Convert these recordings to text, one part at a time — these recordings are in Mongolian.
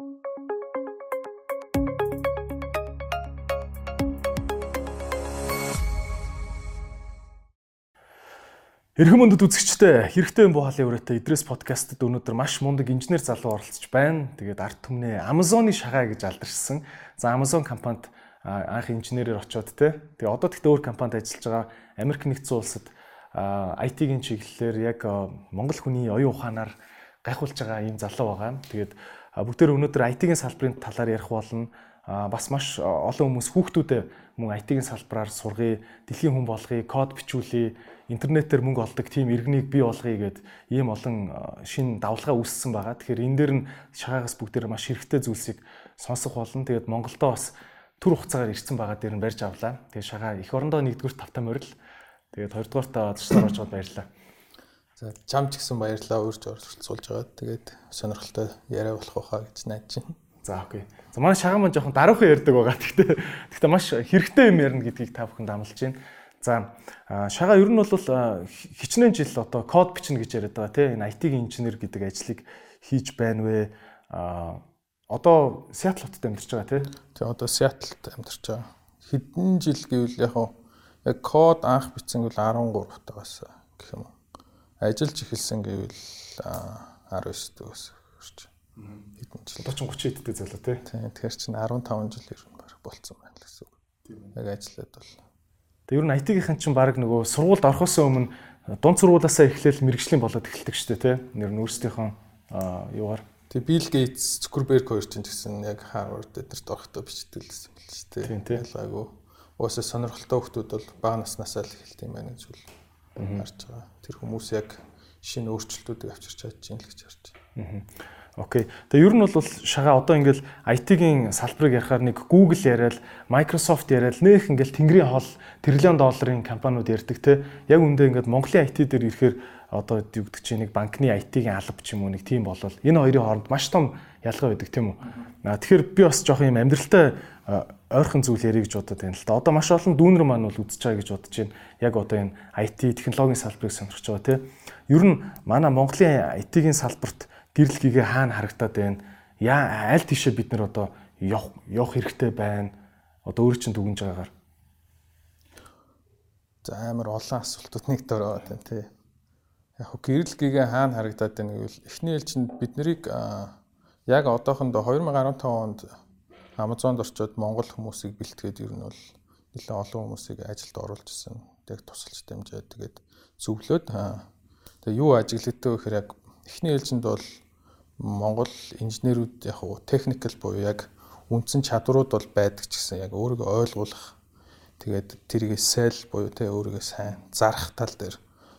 Эрхэм мөндөд үзэгчтэй хэрэгтэй юм буу халын өрөөтэй Идрээс подкастт өнөөдөр маш мундаг инженер залуу оролцож байна. Тэгээд арт түмнээ Amazon-ы шагаа гэж алдаршсан. За Amazon компанид анх инженерээр очиод те. Тэгээ одоо тэгтээ өөр компанид ажиллаж байгаа Америк нэгдсэн улсад IT-ийн чиглэлээр яг Монгол хүний оюун ухаанаар гайхуулж байгаа ийм залуу байгаа. Тэгээд бүгдээр өнөөдөр IT-ийн салбарын талаар ярих болно бас маш олон хүмүүс хүүхдүүдээ мөн IT-ийн салбараар сургая, дэлхийн хүн болгоё, код бичүүлье, интернетээр мөнгө олдог тийм иргэнийг бий болгоё гэд ийм олон шин давлгаа үүссэн байгаа. Тэгэхээр энэ дээр нь шагаагаас бүгдээр маш хэрэгтэй зүйлсийг сонсох болно. Тэгээд Монголдо бас түр хугацаагаар ирсэн байгаа дээр нь барьж авлаа. Тэгээд шагаа эх орондоо нэгдүгээр тавтаа морил. Тэгээд хоёрдугаартаа зурсаар орж байгаад баярлалаа. За чам ч гэсэн баярлалаа өөрч оролцуулж байгаа. Тэгээд сонирхолтой яриа болох байхаа гэж найдаж байна. За окей. За манай шагаан маань жоохон даруухан ярьдаг байгаа. Гэхдээ гэхдээ маш хэрэгтэй юм ярина гэдгийг та бүхэнд амлаж байна. За шагаа ер нь бол хичнээн жил одоо код бичнэ гэж яриад байгаа тийм энэ IT-ийн инженер гэдэг ажлыг хийж байна вэ? А одоо Сиэтл хотод амьдарч байгаа тийм. Тий одоо Сиэтлд амьдарч байгаа. Хэдэн жил гэвэл яг яг код анх бичсэн гэвэл 13 тагаас гэх юм уу. Ажиллаж эхэлсэн гэвэл 19 дээс хүрч хэдэн жил. Одоо ч 30 хэдтэй залуу тий. Тэгэхээр чинь 15 жил ер нь баг болцсон байна л гэсэн үг. Яг ажиллаад бол Тэг ер нь IT-гийнхэн чинь баг нөгөө сургуульд орохоос өмнө дунд сургуулаасаа эхлээл мэрэгжлийн болоод эхэлдэг шүү дээ, тэ. Нэр нь өөрсдийнхөө юугаар. Тэг Bill Gates, Zuckerberg хоёр чинь гэсэн яг Harvard эдэрт орохдоо бичтгэлсэн юм л шүү дээ. Тийм тийм. Ялгаагүй. Уусаа сонирхолтой хүмүүс бол бага наснаасаа л эхэлт юм байна гэж үл харж байгаа. Тэр хүмүүс яг шинэ өөрчлөлтүүдийг авчирч чадж байна л гэж харж байна. Окей. Тэгээ ер нь бол шагаа одоо ингээл IT-ийн салбарыг ярихаар нэг Google яриад, Microsoft яриад, нөх ингээл тэнгэрийн хол тэрлион долларын компаниуд ярьдаг те. Яг үндэ ингээд Монголын IT дээр ирэхээр одоо юу гэдэг чинь нэг банкны IT-ийн алба ч юм уу нэг тийм болол энэ хоёрын хооронд маш том ялгаа байдаг тийм үү. Тэгэхээр би бас жоох юм амьдралтай ойрхон зүйл ярих гэж бодод байна л да. Одоо маш олон дүүнер маань бол үзэж байгаа гэж бодож байна. Яг одоо энэ IT технологийн салбарыг сонирхож байгаа те. Ер нь манай Монголын IT-ийн салбарт гэрэл гээгээ хаана харагдаад байна? Яа аль тишээ бид нар одоо явах явах хэрэгтэй байна? Одоо өөр чинь дүгнж байгаагаар. За амар олон асуултууд нэг дөрөө байна тий. Яг гэрэл гээгээ хаана харагдаад байна гэвэл эхний ээлжинд бид нарыг яг одоохондоо 2015 онд Amazon-д орчоод Монгол хүмүүсийг бэлтгээд ер нь бол нэлээд олон хүмүүсийг ажилд оруулж ирсэн. Яг тусалж дамжаад тэгээд зөвлөөд тэгээ юу ажиглагддаг вэ гэхээр яг эхний ээлжинд бол Монгол инженерүүд яг уу техникэл буюу яг үндсэн чадварууд бол байдаг ч гэсэн яг өөрийгөө ойлгуулах тэгээд тэрийг сэл буюу тэ өөрийгөө сайн зарах тал дээр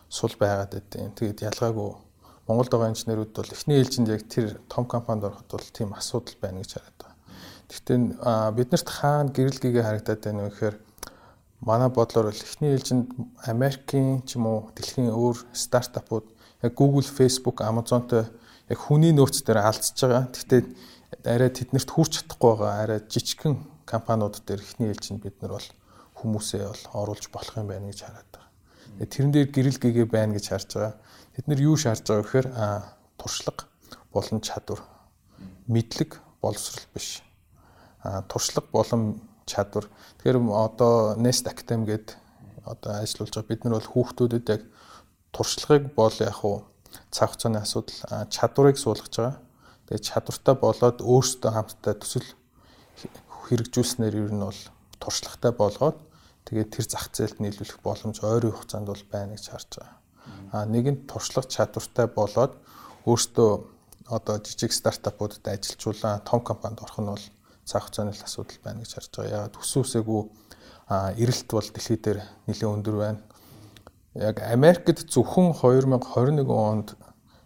сул байгаад байдیں۔ Тэгээд ялгаагүй Монголд байгаа инженерүүд бол эхний ээлжинд яг тэр том компанид ороход бол тийм асуудал байна гэж хараад. Гэхдээ биднэрт хаана гэрэл гээгээ харагдаад байна вэ гэхээр манай бодлоор бол эхний ээлжинд Америкийн ч юм уу дэлхийн өөр стартапууд яг Google, Facebook, Amazonтой яг хүний нөөц дээр алдчихж байгаа. Гэхдээ арай тэднэрт хүрч чадахгүй байгаа арай жижигхэн компаниуд дээр ихний ээлжинд бид нар бол хүмүүсээ бол оруулж болох юм байна гэж хараад байгаа. Тэрэн дээр гэрэл гэгээ байна гэж харж байгаа. Бид нар юу шаарж байгаа гэхээр туршлага болон чадвар мэдлэг боловсрал биш. Туршлага болон чадвар. Тэгэхээр одоо Nest Academy гэдэг одоо ажиллаулж байгаа бид нар бол хүүхдүүдэд яг туршлагыг бол яг уу цаг хугацааны асуудал чадварыг суулгаж байгаа. Тэгээд чадвартай болоод өөрсдөө хамтдаа төсөл хэрэгжүүлснээр ер нь бол туршлагатай болгоод тэгээд тэр зах зээлд нийлүүлэх боломж ойрын хугацаанд бол байна гэж харж байгаа. А нэгэнт туршлага чадвартай болоод өөртөө одоо жижиг стартапуудад ажилжуулаа том компанид орох нь бол цаг хугацааны асуудал байна гэж харж байгаа. Яагаад төсөөсэйгүү эрэлт бол дэлхий дээр нэлээд өндөр байна яг Америкт зөвхөн 2021 онд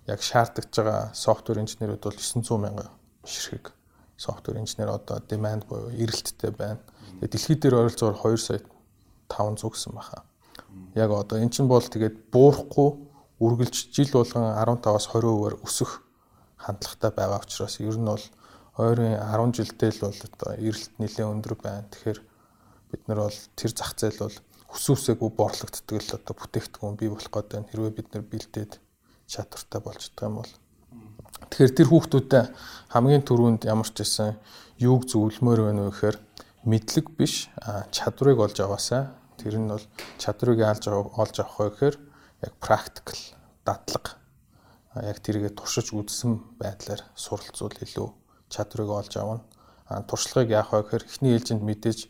яг шаардлагаж байгаа софтвер инженерүүд бол 900 мянган ширхэг софтвер инженер одоо demand буюу эрэлттэй байна. Тэгээ дэлхийд дээр ойролцоогоор 2 сая 500 гэсэн баха. Яг одоо эн чинь бол тэгээд буурахгүй үргэлж жил болгон 15-аас 20%-аар өсөх хандлагатай байгаа учраас ер нь бол ойрын 10 жилдээ л бол одоо эрэлт нэлээд өндөр байна. Тэгэхээр бид нар бол тэр зах зээл бол хүсүүсээгүй борлогддог л одоо бүтээгдэхүүн бий болох гэдэг нь хэрвээ бид нар бэлдээд чадвартай болж байгаа юм бол. Тэгэхээр тэр хүүхдүүдэд хамгийн түрүүнд ямар ч байсан юуг зөвлөмөр байна вэ гэхээр мэдлэг биш чадварыг олж аваасаа тэр нь бол чадварыг олж олж авах вэ гэхээр яг практикл дадлага яг тэргээ туршиж үзсэн байдлаар суралцвал илүү чадварыг олж авна. Туршлагыг яах вэ гэхээр эхний ээлжинд мэдээж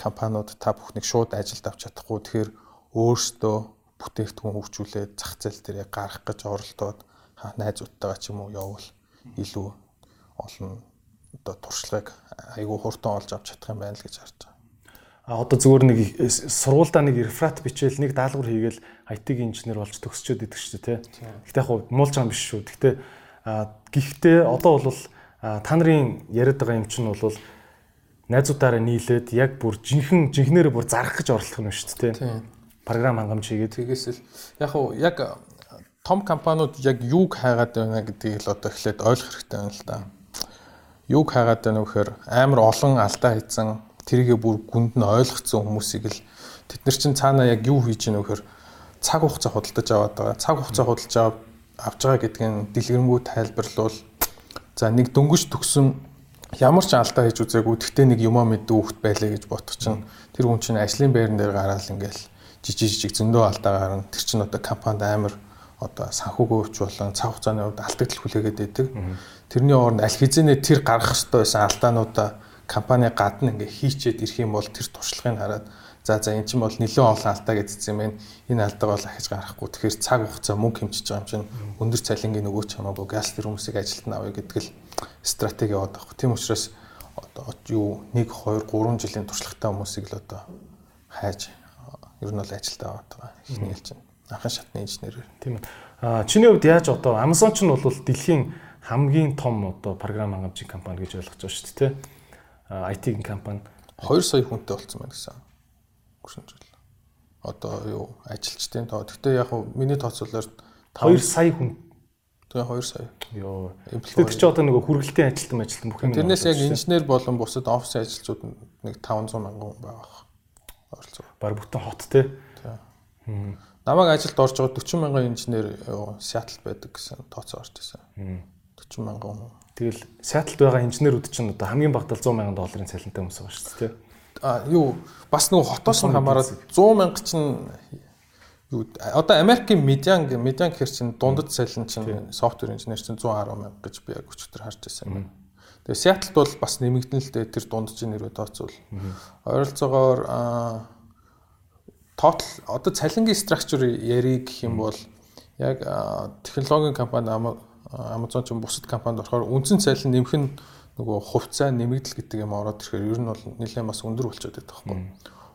компаниуд та бүхнийг шууд ажилд авч чадахгүй тэгэхээр өөрсдөө бүтээгдэхүүн хөгжүүлээд зах зээл дээр гаргах гэж оролдоод найзуудтайгаа ч юм уу явбал илүү олон одоо туршлагыг айгүй хурдан олж авч чадах юм байна л гэж харж байгаа. А одоо зүгээр нэг сургуульдаа нэг реферат бичээл нэг даалгавар хийгээл IT-ийн инженер болж төгсчөөд идэг шүү дээ тий. Гэтэ яг муулж байгаа юм биш шүү. Гэтэ гэхдээ одоо бол та нарын яриад байгаа юм чинь бол найзуудаараа нийлээд яг бүр жинхэнэ жинхнэрээ бүр зарах гэж оролдох юм шүү дээ тий. Програм хангамж хийгээд тэгээс л яг уу яг том компаниуд яг юуг хайгаад байна гэдгийг л одоо эхлээд ойлгох хэрэгтэй байна л да. Юуг хайгаад байна вэ гэхээр амар олон алдаа хийсэн тэрийгэ бүр гүнд нь ойлгоцсон хүмүүсийг л тэд нар чинь цаана яг юу хийж гэнэ вэхээр цаг хугацаа худалдаж аваад байгаа. Цаг хугацаа худалдаж авч байгаа гэдгийг дэлгэрэнгүй тайлбарлавал за нэг дөнгөж төгсөн ямар ч алдаа хийж үзээгүй тэгтээ нэг юмаа мэддэг хүүхд байлаа гэж бодох чинь тэр хүн чинь ажлын байран дээр гараал ингээл жижиг жижиг зөндөө алдаа гарна. Тэр чинь одоо компанид амар одоо санхүүгийн өвч болон цаг хугацааны хувьд алдагдал хүлээгээд байдаг. Тэрний оронд аль хэзээ тэр гаргах ёстой байсан алдаануудаа компани гадна ингээ хийчээд ирэх юм бол тэр туршлагыг хараад за за эн чинь бол нэлээд олон алдаа гэдсэн юм байна. Энэ алдааг бол ахиж гарахгүй. Тэгэхээр цаг хугацаа мөнгө хэмжиж байгаа юм чинь өндөр цалингийн нөгөө ч хамаагүй газ тэр хүмүүсийг ажилд нь авъя гэдэг л стратеги яваад байгаа. Тийм учраас одоо юу 1 2 3 жилийн туршлагатай хүмүүсийг л одоо хайж ер нь бол ажилд аваад байгаа. Эхний хэл чинь анхан шатны инженерээр. Тийм ээ. А чиний хувьд яаж одоо Amazon ч нь бол дэлхийн хамгийн том одоо програм хангамжийн компани гэж ойлгож байгаа шүү дээ. IT-ийн компани 2 сая хүнтэй болцсон байна гэсэн. Гүшинжил. Одоо юу ажилчдын тоо. Гэтэ яг хуу миний тооцоолоор 2 сая хүн. Тэгээ 2 сая. Йоо. Тэр чи одоо нөгөө хүргэлтийн ажилтан ажилтан бүх юм. Тэрнээс яг инженер болон бусад офисын ажилчид нэг 500 мянган хүн байгаа. Оролцоо. Бар бүтэн хот те. Намайг ажилд орж байгаа 40 мянган инженер Сиэтл байдаг гэсэн тооцоо орж исэн. 40 мянган хүн. Тэгэл Сиэтлд байгаа инженерүүд чинь одоо хамгийн багтал 100 мянган долларын цалинтай хүмүүс байгаа шүү дээ. А юу бас нөгөө хотоос нь хамаарат 100 мянга чинь юу одоо Америкийн медиан медиан гэхэр чинь дундад цалин чинь софтвер инженер чинь 110 мянга гэж би яг өчтөр харж байсан юм. Тэгээ Сиэтлд бол бас нэмэгдэн л дээ тэр дундчийн нэрөө тооцвол. Ойролцоогоор тотал одоо цалингийн структур яриг гэх юм бол яг технологийн компани Amazon ч бусад компанид орохоор үндсэн цалин нэмэх нь нөгөө хувьцаа нэмэгдэл гэдэг юм ороод ирэхээр ер нь бол нэлээд бас өндөр болчиход байдаг байхгүй.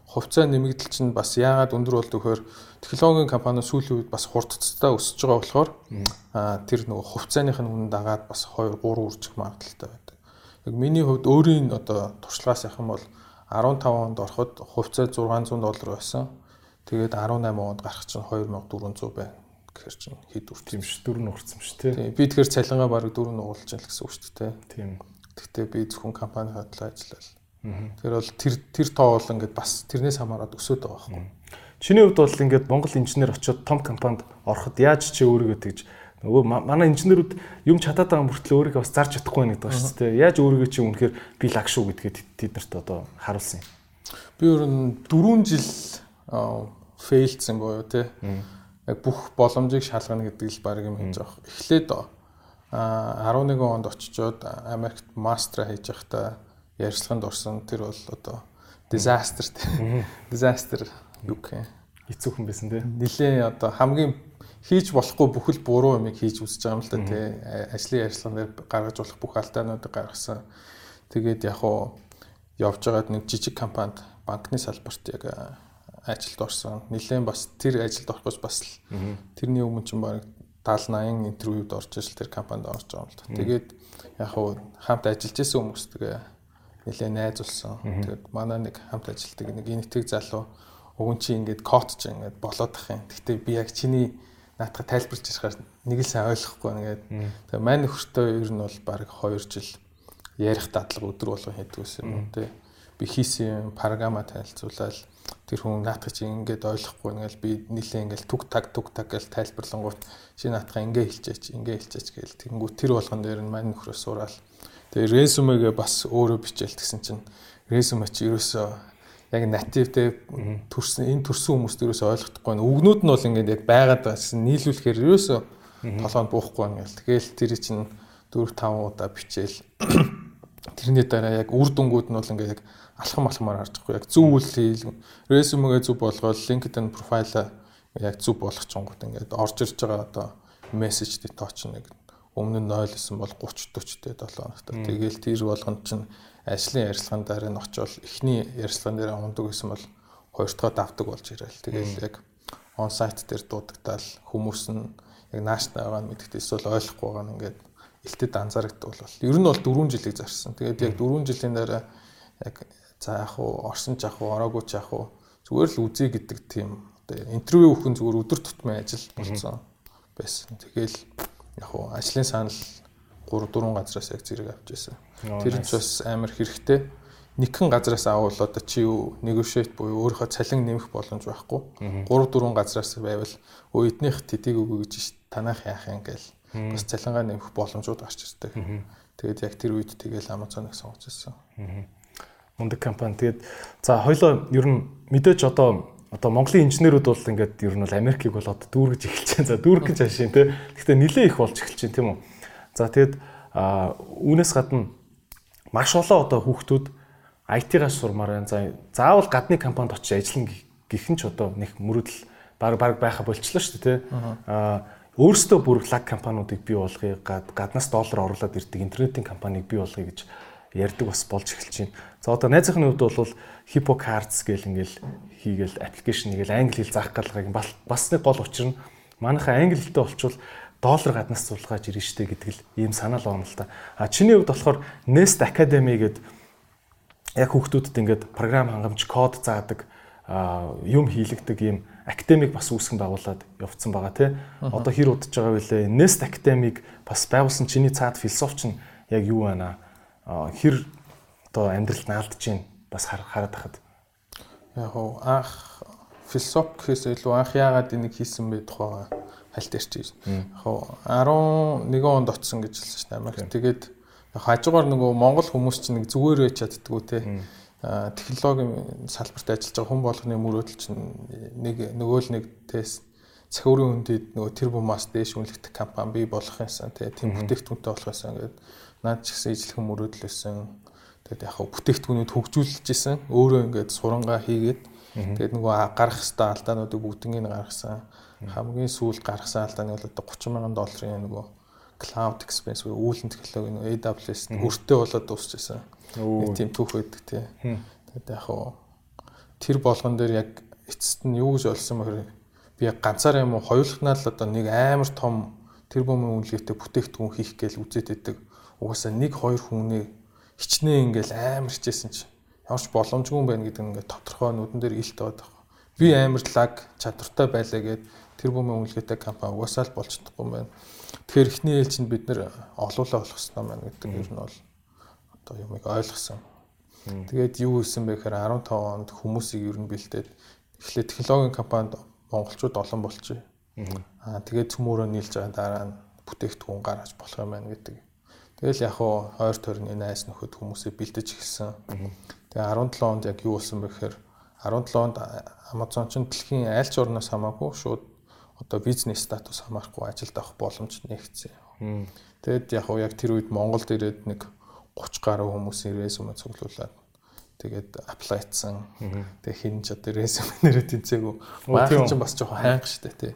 Хувьцаа нэмэгдэл чинь бас яагаад өндөр болдог вэхээр технологийн компани сүүлийн үед бас хурдцтай өсөж байгаа болохоор аа тэр нөгөө хувьцааных нь үнэ дагаад бас 2 3 үржих магадaltaй байдаг. Яг миний хувьд өөрийн одоо туршлагаас явах юм бол 15 онд ороход хувьцаа 600 доллар байсан. Тэгээд 18 онд гарах чинь 2400 байна. Гэхэр чинь хэд үрч юм ш дөрөв нуурсан ш тий. Би тэгэхээр цалингаа бараг дөрөв нуурч ял гэсэн үг шүү дээ. Тийм. Гэхдээ би зөвхөн компани хадлаа ажиллал. Тэр бол тэр тэр тоо бол ингээд бас тэрнээс хамаарат өсөд байгаа байхгүй. Чиний хувьд бол ингээд Монгол инженер очиод том компанид ороход яаж чи өөрийгөө тэгж нөгөө манай инженерүүд юм чадаад байгаа мөртлөө өөрийгөө бас зарж чадахгүй байна гэдэг ба шүү дээ. Яаж өөрийгөө чи үнэхээр би лаг шүү гэдгээ тэд нарт одоо харуулсан юм. Би өөр нь 4 жил фейлдсэн буюу тий. Яг бүх боломжийг шалгана гэдэг л баг юм хийж байгаа. Эхлээд 11 онд очичоод Америкт мастер хийж байхдаа ярьцлаганд орсон. Тэр бол одоо disaster тий. Disaster юу гэх юм. Эцүүхэн байсан тий. Нилээ одоо хамгийн хийж болохгүй бүхэл буруу юмыг хийж үзэж байгаа юм л да тий. Ажлын ярьцлаган дээр гаргаж болох бүх алдаануудыг гаргасан. Тэгээд яг уу явж байгаад нэг жижиг компанид банкны салбарт яг ажилд орсон. Нилээн бас тэр ажилд орох гэж бас тэрний өмнө чинь баг 70 80 интервьюд орж ирэл тэр компанид орж байгаа юм л та. Тэгээд яг хуу хамт ажиллаж исэн хүмүүс тэгээ нилээн найзулсан. Тэгээд манай нэг хамт ажилтдаг нэг инэтэг залуу өгөн чи ингээд код чи ингээд болоод ах юм. Гэхдээ би яг чиний наатах тайлбарч ирэх нэг л сайн ойлгохгүй ингээд. Тэгээ маань нөхөртөө ер нь бол баг 2 жил ярих дадлага өдөр болгон хийдэг гэсэн юм тий. Би хийсэн програма танилцуулаад тэр хүн наатах чи ингээд ойлгохгүй ингээл би нилээ ингээл түг таг түг таг гэж тайлбарлангууд чи наатах ингээ хэлчихээч ингээ хэлчихээч гээл тэгэнгүү тэр болгон дээр нь мань нөхрөөс сураал. Тэгээ резюмегээ бас өөрөө бичээл гэсэн чинь резюме чи ерөөсөө яг нативтэй төрсөн энэ төрсөн хүмүүст ерөөсөө ойлгохгүй байна. Үгнүүд нь бол ингээд яг байгаад байсан нийлүүлэхээр ерөөсөө толгойд буухгүй ингээл тэгээл тэр чинь 4 5 удаа бичээл. Тэрний дараа яг үр дүнгууд нь бол ингээд яг алхам алхамаар харж байгаа. Яг зөв үйл хийл резюмегээ зөв болгоод LinkedIn профайлаа яг зөв болгох чонгод ингээд орж ирж байгаа одоо мессежд тооч нэг өмнө нь 0 гэсэн бол 30 40 тэ 7 хоногтой. Тэгээл тэр болгонд чинь ажлын ярилцлаган дээр нь очивол эхний ярилцлаган дээр ундаг гэсэн бол хоёр дахь давдаг болж ирээл. Тэгээл яг он сайт дээр дуудагдал хүмүүс нь яг нааш байгаа нь мэддэг эсвэл ойлгохгүй байгаа нь ингээд илтэд анзаардаг бол ер нь бол 4 жилийг зарсан. Тэгээд яг 4 жилийн дараа яг За яг уу орсон ч яг уу ороогүй ч яг уу зүгээр л үзье гэдэг тийм одоо интервью өгөх нь зүгээр өдөр тутмын ажил болсон байсан. Тэгэл яг уу ажлын санал 3 4 газраас яг зэрэг авч байсан. Тэр нь бас амар хэрэгтэй. Нэгэн газраас аавал одоо чи юу negotiate буюу өөрийнхөө цалин нэмэх боломж байхгүй. 3 4 газраас байвал өө эднийх тэдийг өгөө гэж танах яах юм гээл бас цалингаа нэмэх боломжууд гарч ирдэг. Тэгээд яг тэр үед тэгэл Amazon-ыг сонгож ирсэн мундаг компани. Тэгээд за хоёлоо ер нь мэдээж одоо одоо Монголын инженерүүд бол ингээд ер нь бол Америкийг бол одоо дүүргэж эхэлж байна. За дүүргэж ашиг тий. Гэхдээ нилээ их болж эхэлж байна тийм үү. За тэгээд үүнээс гадна маш олон одоо хүүхдүүд IT-гаас сурмаар байна. За заавал гадны компанид очиж ажиллана гэх нь ч одоо нэг мөрөдөл баг баг байха болчлоо шүү дээ тий. Аа өөрсдөө бүр лаг компаниудыг бий болгоё гаднаас доллар оруулаад ирдэг интернетийн компанийг бий болгоё гэж ярьдаг бас болж эхэлж байна. За одоо найзынхны хувьд бол Hippo Cards гэл ингээл хийгээл аппликейшн нэгэл англи хэл заах галгыг бас нэг гол учир нь манайхаа англи хэлтэй болчвол доллар гаднаас зулгааж ирнэ штэ гэдэг л ийм санаал байна л та. А чиний хувьд болохоор Nest Academy гэдэг яг хүүхдүүдэд ингээд програм хангамж код заадаг юм хийлэгдэг ийм академик бас үүсгэн байгуулад явцсан байгаа тий. Одоо хэр удаж байгаа вүлээ Nest Academy-г бас байгуулсан чиний цаад философч нь яг юу байна? Хэр одоо амьдралд наалдж чинь бас хараад тахад? Яг уу анх философи гэхээс илүү анх яагаад энийг хийсэн бэ тухай хальт ярьчих. Яг уу 11 онд очсон гэж хэлсэн дээ Америк. Тэгээд хажуугаар нөгөө Монгол хүмүүс чинь нэг зүгээрээ чаддггүй те. Технологийн салбарт ажиллаж байгаа хүн болгоны мөрөөдөл чинь нэг нөгөө л нэг тест цахиурын үндэд нөгөө тэр бумаас дээш үнэлэгдэх компани бий болох юмсан тийм бүтээгдэхүүнтэй болох юмсан гэдэг наад ч гэсэн ижлэхэн мөрөөдөл байсан. Тэгээд яг бүтээгдэхүүнүүд хөгжүүлж исэн. Өөрөө ингээд сурангаа хийгээд тэгээд нөгөө гарах хэвээр алдаануудыг бүгднийг гаргасан. Хамгийн сүүлд гаргасан алдааны бол одоо 30 сая долларын нөгөө cloud expense буюу үүлэн технологи AWS өртөө болоод дуусчихсан. Тийм түүх байдаг тий. Тэгээд яг тэр болгон дээр яг эцэст нь юу гэж олсон бэхээр би ганцаар юм уу хоёулахнаа л одоо нэг амар том тэр бөмбөгийн үнэлгээтэй бүтээгдэхүүн хийх гээл үзээд байдаг угаасаа нэг хоёр хүнээ хичнээн ингээл амар хичээсэн чи ямарч боломжгүй юм байна гэдэг нь ингээд тодорхой нүдэн дээр илт байгаа байхгүй. Би амар лаг чадвартай байлаа гэд тэр бүмэн үнэлгээтэй компани угаасаа л болж чадахгүй юм байна. Тэгэхээр эхний ээлжинд бид нэр олуулаа болох хэрэгтэй байна гэдэг нь нь бол одоо юмыг ойлгосон. Тэгээд юу хийсэн бэ гэхээр 15 онд хүмүүсийг ер нь бэлдээд эхлээд технологийн компанид монголчууд олон болчих. Аа тэгээд цөмөрөө нийлж байгаа дараа нь бүтээгдэхүүн гаргаж болох юм байна гэдэг Тэгэл яг хуу ойр тойрны найс нөхөд хүмүүсээ бэлдэж эхэлсэн. Тэгээ 17 онд яг юу болсон бэ гэхээр 17 онд Amazon ч дэлхийн аль ч орноос хамаагүй шууд одоо бизнес статус хамаарахгүй ажилд авах боломж нэгцсэн. Тэгэд яг хуу яг тэр үед Монголд ирээд нэг 30 гаруй хүмүүс ирээс өмнө цуглуулад тэгээд аплайцсан. Тэгээ хин ч одоо резюменээрээ тэнцээгүй. Маань ч бас жоохон хайнг штэ тий.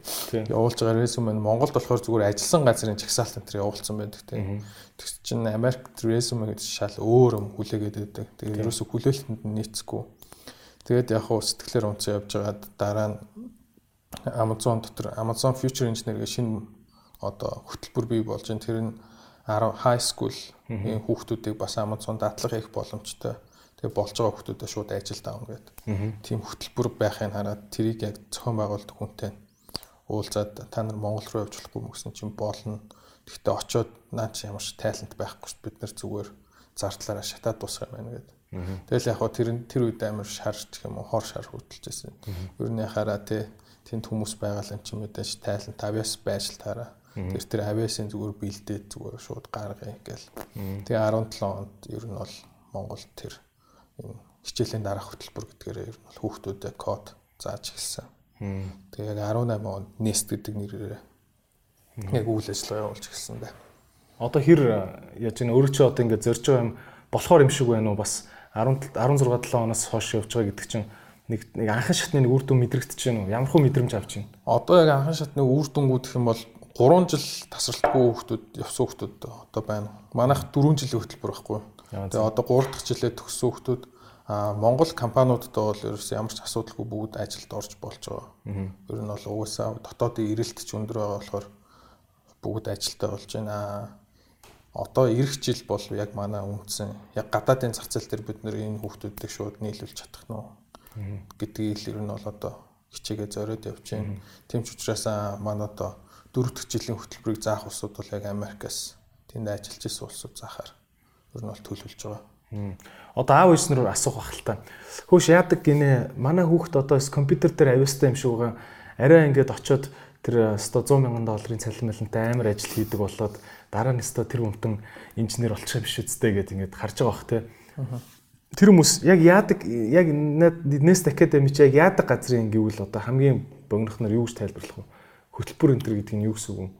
Явуулж байгаа резюме нь Монголд болохоор зүгээр ажилласан газрын чагсаалт энэ явуулсан байдаг тий. Тэгс чинь Америк резюме гэдэг шал өөр юм хүлээгээд байдаг. Тэгээд ерөөсө хүлээлтэнд нийцэхгүй. Тэгээд яг хуу сэтгэлээр унцсан явж байгаад дараа нь Amazon дотор Amazon Future Engineer гэх шинэ одоо хөтөлбөр бий болж байна. Тэр нь 10 high school хүүхдүүдийг бас Amazon дадлага хийх боломжтой Тэгээ болж байгаа хүмүүсээ шууд ажилд аавна гэдэг. Тийм хөтөлбөр байхыг хараад тэрийг яг зохион байгуулдаг хүнтэй уулзаад та нар Монгол руу явж болохгүй гэсэн чинь болно. Гэхдээ очиод наа чи ямар ч тайлант байхгүй шүү бид нар зүгээр зардлаараа шатаад дуусах юм байна гэдэг. Тэгэл яг хоо тэр тэр үед амар шарж гэх юм уу хор шар хөдөлж байсан. Ер нь хараа тий тэнд хүмүүс байгаа юм чи мэдээж тайлан тавьяас байж таараа. Тэр тэр авиасын зүгээр бэлдээд зүгээр шууд гаргая гэл. Тэгээ 17 онд ер нь бол Монголд тэр хичээлийн дараах хөтөлбөр гэдгээр ер нь хүүхдүүдэд код зааж эхэлсэн. Тэгээ яг 18 онд Nest гэдэг нэрээр яг үйл ажиллагаа явуулж эхэлсэн байна. Одоо хэр яаж энэ өөрөө одоо ингээд зорж байгаа юм болохоор юм шиг байна уу бас 10 16 7 оноос хойш явж байгаа гэдэг чинь нэг нэг анхан шатны нэг үр дүн мэдрэгдэж байна уу? Ямар хөө мэдрэмж авч байна? Одоо яг анхан шатны үр дүнгууд гэх юм бол 3 жил тасралтгүй хүүхдүүд явсан хүүхдүүд одоо байна. Манайх 4 жилийн хөтөлбөр байхгүй. Тэгээ одоо 3 дахь жилээ төгссөн хүүхдүүд а Монгол компаниудад бол ерөөс ямар ч асуудалгүй бүгд ажилд орж болж байгаа. Ер нь бол угаасаа дотоодын эрэлт ч өндөр байгаа болохоор бүгд ажилтаа болж байна. Одоо эх жил бол яг манай үндсэн яг гадаадын зах зээл дээр бид нэр энэ хүүхдүүдийг шууд нийлүүлж чадах нь гэдгийг ер нь бол одоо хичээгээ зориод явж байна. Тийм ч учраас манай одоо дөрөв дэх жилийн хөтөлбөрийг заах улсууд бол яг Америкаас тэнд ажиллаж исэн улсууд заахаар ер нь бол төлөвлөж байгаа. Одоо аав ээжнэр асуух бах л та. Хөөш яадаг гинэ манай хүүхд одоо компьютер дээр авьяастай юм шиг байгаа. Арай ингээд очиод тэр өсто 100 мянган долларын цалин малантай амар ажил хийдэг болоод дараа нь өсто тэр хүмтэн инженер болчих юм биш үстэй гэд ингээд харж байгаа бах те. Тэр хүмүүс яг яадаг яг Academy чи яг яадаг газрын гэвэл одоо хамгийн богинох нар юу гэж тайлбарлах вэ? Хөтөлбөр энэ төр гэдэг нь юу гэсэн үг юм?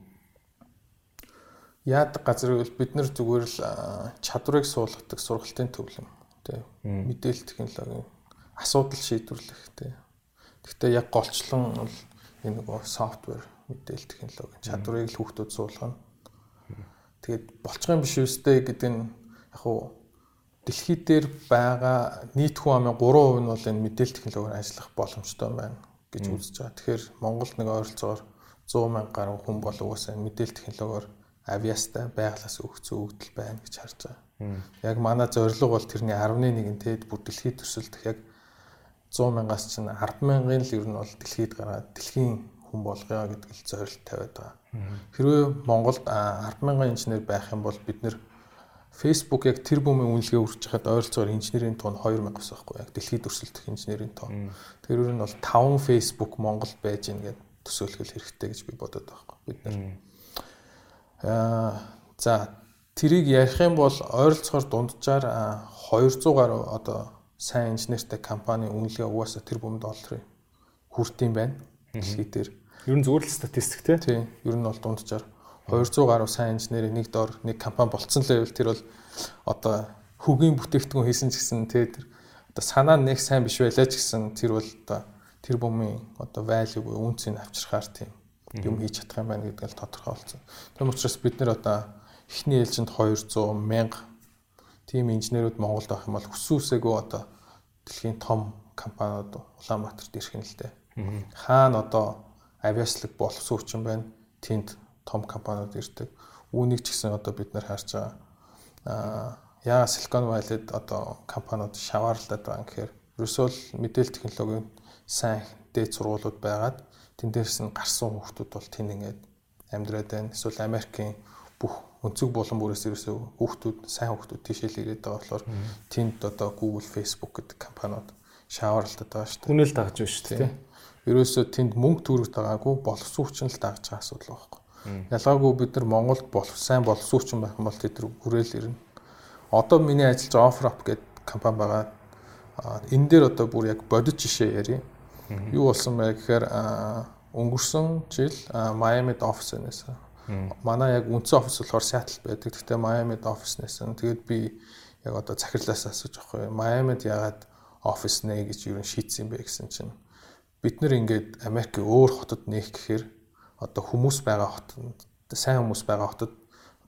Яадаг газар гэвэл бид нар зүгээр л чадварыг суулгадаг сургалтын төвлөн тий мэдээлэл технологийн асуудал шийдвэрлэх тий Гэхдээ яг голчлон бол энэ нөгөө софтвер мэдээлэл технологийн чадварыг л хүүхдүүд суулгана. Тэгээд болчих юм биш үстэй гэдэг нь яг хуу дэлхий дээр байгаа нийт хүн амын 3% нь бол энэ мэдээлэл технологиор ажиллах боломжтой байна гэж үзэж байгаа. Тэгэхээр Монголд нэг ойролцоогоор 100 мянга гаруй хүн бол угаасаа мэдээлэл технологиор авиастай байглаас өгцөө өгдөл байна гэж харж байгаа. Яг манай зорилго бол тэрний 11-ийн тэд бүр дэлхийд төрсөлд яг 100 мянгаас чинь 10 мянган л ер нь бол дэлхийд гараад дэлхийн хүн болгоё гэдэг л зорилт тавиад байгаа. Хэрвээ Монголд 10 мянган инженер байх юм бол бид нэр Facebook яг тэр бүмийн үнэлгээ үрж хахад ойролцоогоор инженерийн тоо нь 2000 бас байхгүй яг дэлхийд өрсөлдөх инженерийн тоо. Тэр өөр нь бол 5 Facebook Монгол байж гин гэд төсөөлгөл хэрэгтэй гэж би бодод байгаа байхгүй бид нар. Аа за тэрийг ярих юм бол ойролцоогоор дунджаар 200 гаруй одоо сайн инженертэй компани үнэлгээ угаасаа тэр бүм долларын хүртийн байна. Дэлхий дээр. Ер нь зүгээр л статистик тий. Тий. Ер нь бол дунджаар 200 гаруй сайн инженерийн нэг дор нэг компани болцсон л байвал тэр бол одоо хөгийн бүтээгдэхүүн хийсэн ч гэсэн тий тэр одоо санаа нэг сайн биш байлаа ч гэсэн тэр бол одоо тэр бүмийн одоо value буюу үнцийг авчрахаар тийм юм хийж чадах юм байна нь тодорхой болсон. Тийм учраас бид нэр одоо эхний ээлжинд 200 мянга тийм инженерүүд Монголд авах юм бол хүсүүсээгөө одоо дэлхийн том компаниуд Улаанбаатарт ирэх нь л дээ. Хаана одоо авиаслаг боловсруучсан байна. Тэнд том компаниуд ирдэг. Үүнийг ч гэсэн одоо бид нар харж байгаа. Аа яа Silicon Valley-д одоо компаниуд шаваарлаад байгаа юм гэхээр ерөөсөө л мэдээлэл технологийн сайн дээд сургуулиуд байгаад тэндээс нь гарсан хүүхдүүд бол тэнд ингээд амьдраад байна. Эсвэл Америкийн бүх өнцөг булан бүрээс ерөөсөө хүүхдүүд сайн хүүхдүүд тийшээ л ирээд байгаа болохоор тэнд одоо Google, Facebook гэдэг компаниуд шааварлалтад байгаа шүү дээ. Хүнэл дагж байна шүү дээ. Ерөөсөө тэнд мөнгө төрөх дагаагүй боловсруучн л дагж байгаа асуудал байхгүй. Ялгаагүй бид нар Монголд болох сайн боловсруучн байх юм бол тэд хүрээл ирнэ. Одоо миний ажиллаж байгаа OfferUp гэдэг компани байгаа. Энэ дээр одоо бүр яг бодит жишээ ярив Юу болсон бэ гэхээр өнгөрсөн жил Майамид офис нээсэн. Манай яг үндсэн офис болохоор Seattle байдаг. Гэхдээ Майамид офис нээсэн. Тэгээд би яг одоо захирлаас асууж байгаа юм. Майамид ягаад офис нэ гэж юу шийдсэн бэ гэсэн чинь бид нэр ингээд Америкийн өөр хотод нээх гэхээр одоо хүмүүс байгаа хотод сайн хүмүүс байгаа хотод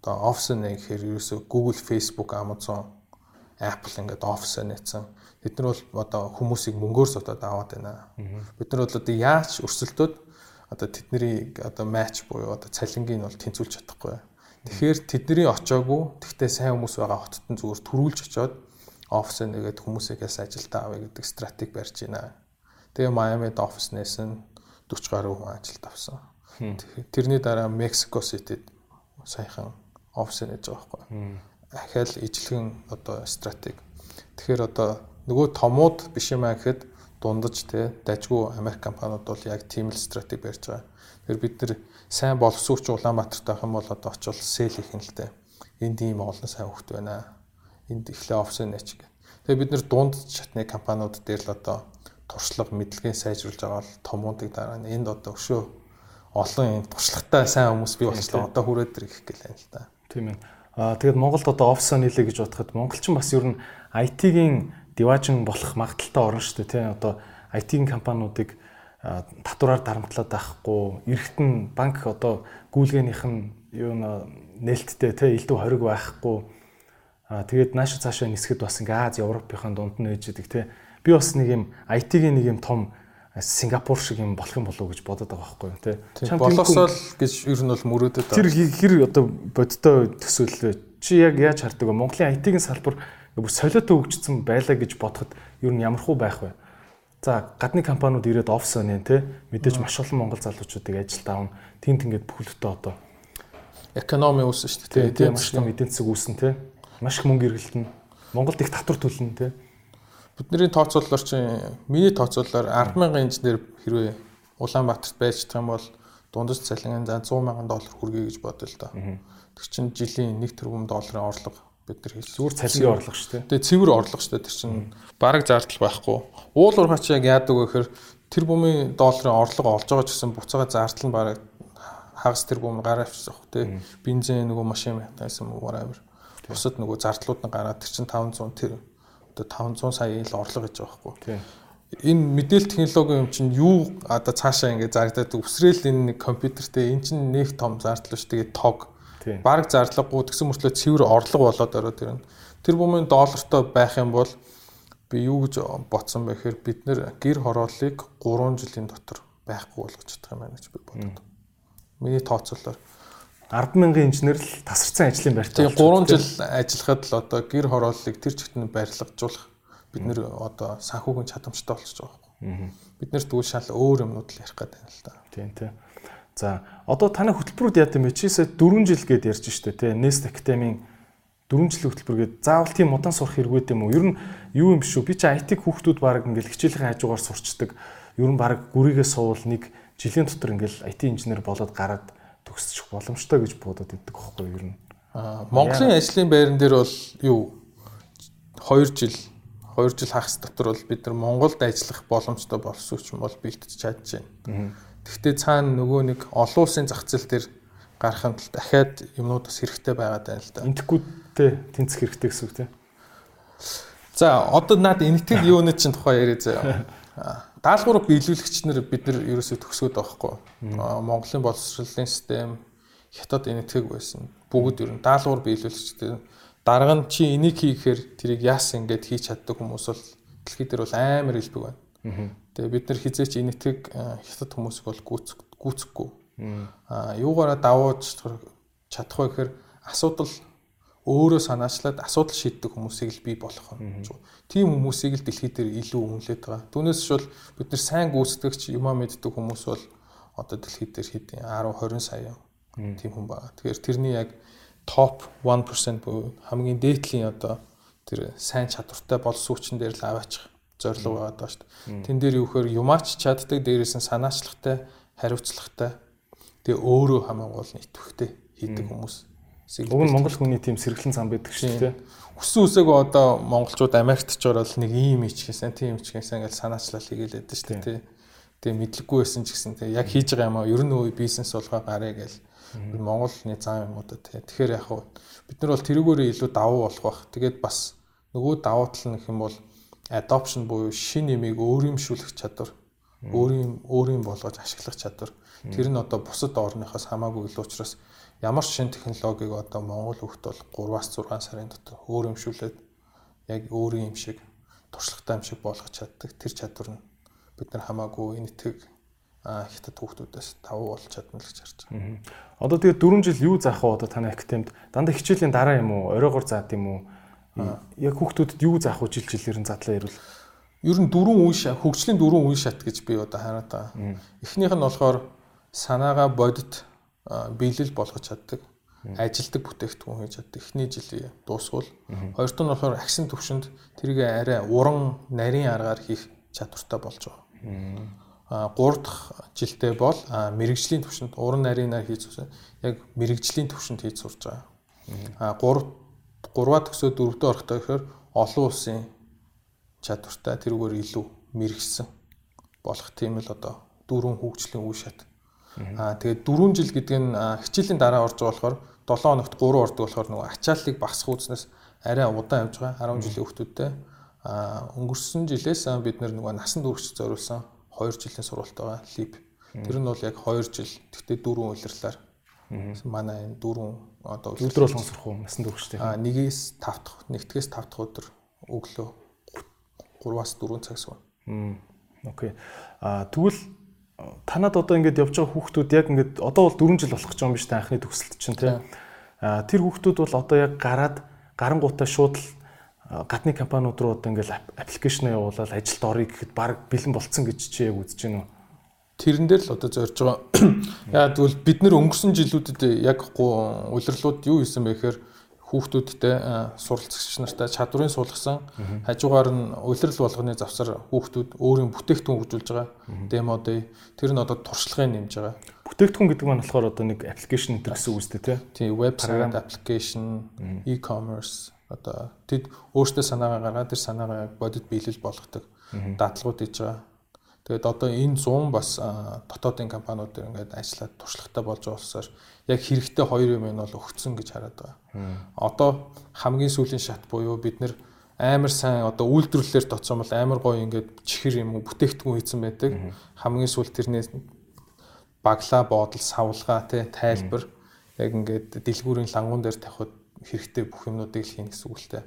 одоо офис нэ гэхээр ерөөсөө Google, Facebook, Amazon, Apple ингээд офис нээсэн бид нар бол одоо хүмүүсийг мөнгөөр содоод аваад байна. Бид нар бол одоо яаж өрсөлдөөд одоо тэдний одоо матч буюу одоо цалингийн бол тэнцвүүлж чадахгүй. Тэгэхээр тэдний очоогүй тэгтээ сайн хүмүүс байгаа хотод нь зүгээр төрүүлж очоод офис нэгээд хүмүүсээс ажилдаа авъя гэдэг стратеги барьж байна. Тэгээ Майамид офис нээсэн 40 гаруй хүн ажилд авсан. Тэрний дараа Мексико Ситид саяхан офис нээж байгаа байхгүй. Ахаал ижлэгэн одоо стратеги Тэгэхээр одоо нөгөө томууд биш юм аа гэхэд дундаж те дажгүй Америк компаниуд бол яг тийм л стратеги барьж байгаа. Тэгэхээр бид нэр сайн боловсруучч Улаанбаатарт байх юм бол одоо очивол сэл хийх юм л те. Энд ийм олон сайн хөвгт байна. Энд ихлэ офс нэч гэх. Тэгээ бид нэр дунд шатны компаниуд дээр л одоо туршлага мэдлэгээ сайжруулж байгаа бол томуудыг дараа нь энд одоо өшөө олон юм туршлагатай сайн хүмүүс бий болчихлоо. Одоо хүрээд ирэх гэлээ л да. Тийм ээ. Аа тэгээд Монголд одоо офс нийлээ гэж бодоход монголчин бас ер нь IT-ийн диважин болох магадaltaй орно шүү дээ. Тийм. Одоо IT-ийн компаниудыг татвараар дарамтлаад байхгүй эргэтэн банк одоо гүйлгээнийх нь юу нээлттэй те элдв хориг байхгүй. Тэгээд нааш цаашаа нисгэд бас ингээ Аз Европынхаа дунд нь ээж идэг те би бас нэг юм IT-ийн нэг юм том Сингапур шиг юм болох юм болов уу гэж бодоод байгаа байхгүй юу те болосоо л гэж ер нь бол мөрөөдөд тэр хэр одоо бодтой төсөөллөө? Чи яг яаж хардаг вэ? Монголын IT-ийн салбар бүр солиотой хөгжсөн байлаа гэж бодоход ер нь ямархуу байх вэ За гадны компаниуд ирээд офс онё те мэдээж маш олон монгол залуучуудыг ажилд авна. Тинт ингээд бүхэлдээ одоо экономи үүснэ шүү дээ. Тийм маш том эдийн засаг үүснэ те. Маш их мөнгө эргэлтэн. Монголд их татвар төлнө те. Бидний тооцоололоор чинь миний тооцоололоор 100000 инженер хэрвээ Улаанбаатарт байж юм бол дундаж цалин за 100 сая доллар хүргэе гэж бодъё л доо. Тэр чинь жилийн 1 тэрбум долларын орлого бид нар хийж зүгээр цалингийн орлого шүү дээ. Тэгээ цэвэр орлого шүү дээ. Тэр чинь бараг зардал байхгүй. Уул уурхач яг яадаг вэ гэхээр тэр бумын долларын орлого олж байгаа ч гэсэн буцаага зардал нь бараг хагас тэр бум гараа авчихсан хөх тий. Бензин нөгөө машин байсан whatever. Бусад нөгөө зардлууд нь гараад тэр чинь 500 тэр одоо 500 сая ил орлого гэж байгаа байхгүй. Энэ мэдээлэл технологи юм чинь юу одоо цаашаа ингэ зардаад үсрээл энэ нэг компьютертэй эн чинь нэг том зардал ш тэгээ тог Бараг зарлаггүй тэгсэн мөртлөө цэвэр орлого болоод ороод ирнэ. Тэр бумын доллартай байх юм бол би юу гэж бодсон бэ гэхээр бид нэр гэр хорооллыг 3 жилийн дотор байхгүй болгож чадах юм байна гэж би бодод. Миний тооцоолоор 100000 инженер л тасарсан ажлын байртай. Тэгээ 3 жил ажиллахад л одоо гэр хорооллыг тэр чигтэн барилгажуулах бид нэр одоо санхүүгийн чадамжтай болчихж байгаа байхгүй. Бид нэр тэгвэл шал өөр юмнууд л ярих гэдэг юм л да. Тийм тийм. За одоо таны хөтөлбөрүүд яа гэм бэ? Чисээ 4 жил гээд ярьж штэ тий. Nest Academy 4 жилийн хөтөлбөр гээд заавал тийм удаан сурах хэрэггүй юм уу? Ер нь юу юм шүү? Би чи IT хүүхдүүд баг ингээл хичээлийн хажуугаар сурчдаг. Ер нь баг гүрийгээ суувал нэг жилийн дотор ингээл IT инженер болоод гараад төгсчих боломжтой гэж бодоод иддэг байхгүй юу? Ер нь. Аа Монголын ажлын байран дээр бол юу 2 жил 2 жил хагас дотор бол бид нар Монголд ажиллах боломжтой болсон ч юм бол бэлтэж чадчихэв. Гэхдээ цаана нөгөө нэг олон улсын зах зээл дээр гарахын тулд дахиад юмнууд бас хэрэгтэй байгаад байна л да. Интеггүүдтэй тэнцэх хэрэгтэй гэсэн үг тийм. За одоо наад энэтхэг юуны чинь тухай яриа заяа. Даалгавар биелүүлэгч нар бид нар ерөөсөө төгсгөөд байхгүй. Монголын боловсролын систем хятад энэтхэг байсан. Бүгд ер нь даалгавар биелүүлэгчтэй дарга нь чи энийг хийхээр тэрийг яасан ингээд хийж чаддаг хүмүүс бол дэлхийд дээр бол амар илбэг байна. Тэгээ бид нар хизээч энэтхэг хятад хүмүүсийг бол гүйцэхгүй. Аа юугаараа давууж чадах вэ гэхээр асуудал өөрөө санаачлаад асуудал шийддэг хүмүүсийг л бий болгох юм. Тийм хүмүүсийг л дэлхий дээр илүү үнэлээд байгаа. Түүнээс шул бид нар сайн гүйцэтгэгч юмаа мэддэг хүмүүс бол одоо дэлхий дээр хэдийн 10 20 сая тийм хүн байгаа. Тэгэхээр тэрний яг топ 1% буюу хамгийн дээдлийн одоо тэр сайн чадвартай боловсрууччин дээр л аваачих зорилго байгаа даа шүү дээ. Тэн дээр юу гэхээр юмаач чаддаг дээрээс нь санаачлагтай, хариуцлагатай. Тэгээ өөрөө хамаагуул итвэхтэй хийдэг хүмүүс. Уг нь Монгол хүний тийм сэргэлэн зам байдаг шүү дээ. Хүссэн үсээгөө одоо монголчууд Америкт ч ороод нэг ийм ичгээсэн, тийм ичгээсэн гэж санаачлал хийгээл байдаг шүү дээ. Тэгээ мэдлэггүй байсан ч гэсэн тэгээ яг хийж байгаа юм аа ер нь үе бизнес болгоо гараа гээл Монголны зам юмудаа тэгээ. Тэгэхээр яг бид нар бол тэрүүгээрээ илүү давуу болох бах. Тэгээд бас нөгөө давуу тал нь гэх юм бол adoption буюу шин нэмийг өөрөмшүүлэх чадвар, өөрийн өөрийн болгож ашиглах чадвар. Тэр нь одоо бусад орныхоос хамаагүй л учраас ямар шин технологиг одоо Монгол хөлт бол 3-аас 6 сарын дотор өөрөмшүүлээд яг өөрийн юм шиг туршлагатай юм шиг болгож чаддаг. Тэр чадвар нь бид нар хамаагүй энэтхэг хятад хүүхдүүдээс тавуу болж чадна л гэж харж байна. Одоо тэгээ 4 жил юу заах вэ одоо таны академид? Дандаа хичээлийн дараа юм уу? Оройгоор заад юм уу? Яг хүүхдүүдэд юу заах вэ жил жилээр нь задлаа ярил. Ер нь дөрвөн үе шат, хөгжлийн дөрвөн үе шат гэж би одоо хараад байгаа. Эхнийх нь болохоор санаагаа бодит биелэл болгож чаддаг. ажилдаг бүтээгдэхүүн хийж чад. Эхний жилийн дуусвал хоёр дахь нь болохоор агсын төвшөнд тэрийг арай уран нарийн аргаар хийх чадвартай болж байгаа. А гурав дахь жилдээ бол мэрэгжлийн төвшөнд уран нарийнаар хийж сурсан. Яг мэрэгжлийн төвшөнд хийж сурж байгаа. А гурав гурваа төгсөө дөрөвдөө орохдоо гэхээр олон улсын чадвартай тэрүүгээр илүү мэрэгсэн болох тийм л одоо дөрвөн хөгжлийн үе шат. Аа тэгээд 4 жил гэдэг нь хичээлийн дараа орж болохоор 7 хоногт 3 ордог болохоор нөгөө ачааллыг багасгах үзнээс арай удаан явж байгаа 10 жилийн хүүхдүүдтэй аа өнгөрсөн жилээс бид нөгөө насан туршид зориулсан 2 жилийн сургалт байгаа лип. Тэр нь бол яг 2 жил тэгтээ дөрвөн улирлаар манай энэ дөрвөн одоо өдөр болгон сурах уу насан туршидтэй. Аа нэгээс 5 дахь нэгдгээс 5 дахь өдөр өглөө 3-аас 4 цаг суuna. Окей. Аа тэгвэл танад одоо ингээд явж байгаа хүүхдүүд яг ингээд одоо бол 4 жил болох гэж байгаа юм биш та анхны төгсөлт чинь тийм. Аа тэр хүүхдүүд бол одоо яг гараад гарангуудаа шууд л гадны компаниуд руу одоо ингээд аппликейшн явуулаад ажилд орё гэхэд баг бэлэн болцсон гэж чи яг үзэж байна уу? Тэрэн дээр л одоо зорж байгаа. Яа тэгвэл бид нэр өнгөрсөн жилүүдэд яг улирлууд юу хийсэн бэ гэхээр хүүхдүүдтэй суралцагч нартай чадварыг суулгасан. Хажуугаар нь улирал болгоны завсар хүүхдүүд өөрийн бүтээгдэхүүн хөгжүүлж байгаа. Демо day. Тэр нь одоо туршлагыг нэмж байгаа. Бүтээгдэхүүн гэдэг нь болохоор одоо нэг аппликейшн гэдэг гэсэн үг үстэй тий. Тийм, вебсайт, аппликейшн, e-commerce одоо тэд өөртөө санаагаа гаргаад тэр санаагаа бодит биелэл болгодог даатгалууд хийж байгаа. Тэгээд одоо энэ 100 бас дотоодын компаниуд ингээд ажиллаад туршлагатай болж болохоор яг хэрэгтэй хоёр юм нь бол өгцөн гэж хараад байгаа. Одоо хамгийн сүүлийн шат буюу бид нэр амар сайн одоо үйлдвэрлэлээр тоцсон бол амар гоё ингээд чихэр юм уу бүтээгдэхүүн хийсэн байдаг. Хамгийн сүүл тэрнээс баглаа боодол савлгаа тий тайлбар яг ингээд дэлгүүрийн лангуун дээр тавихад хэрэгтэй бүх юмнуудыг л хийнэ гэсэн үг л дээ.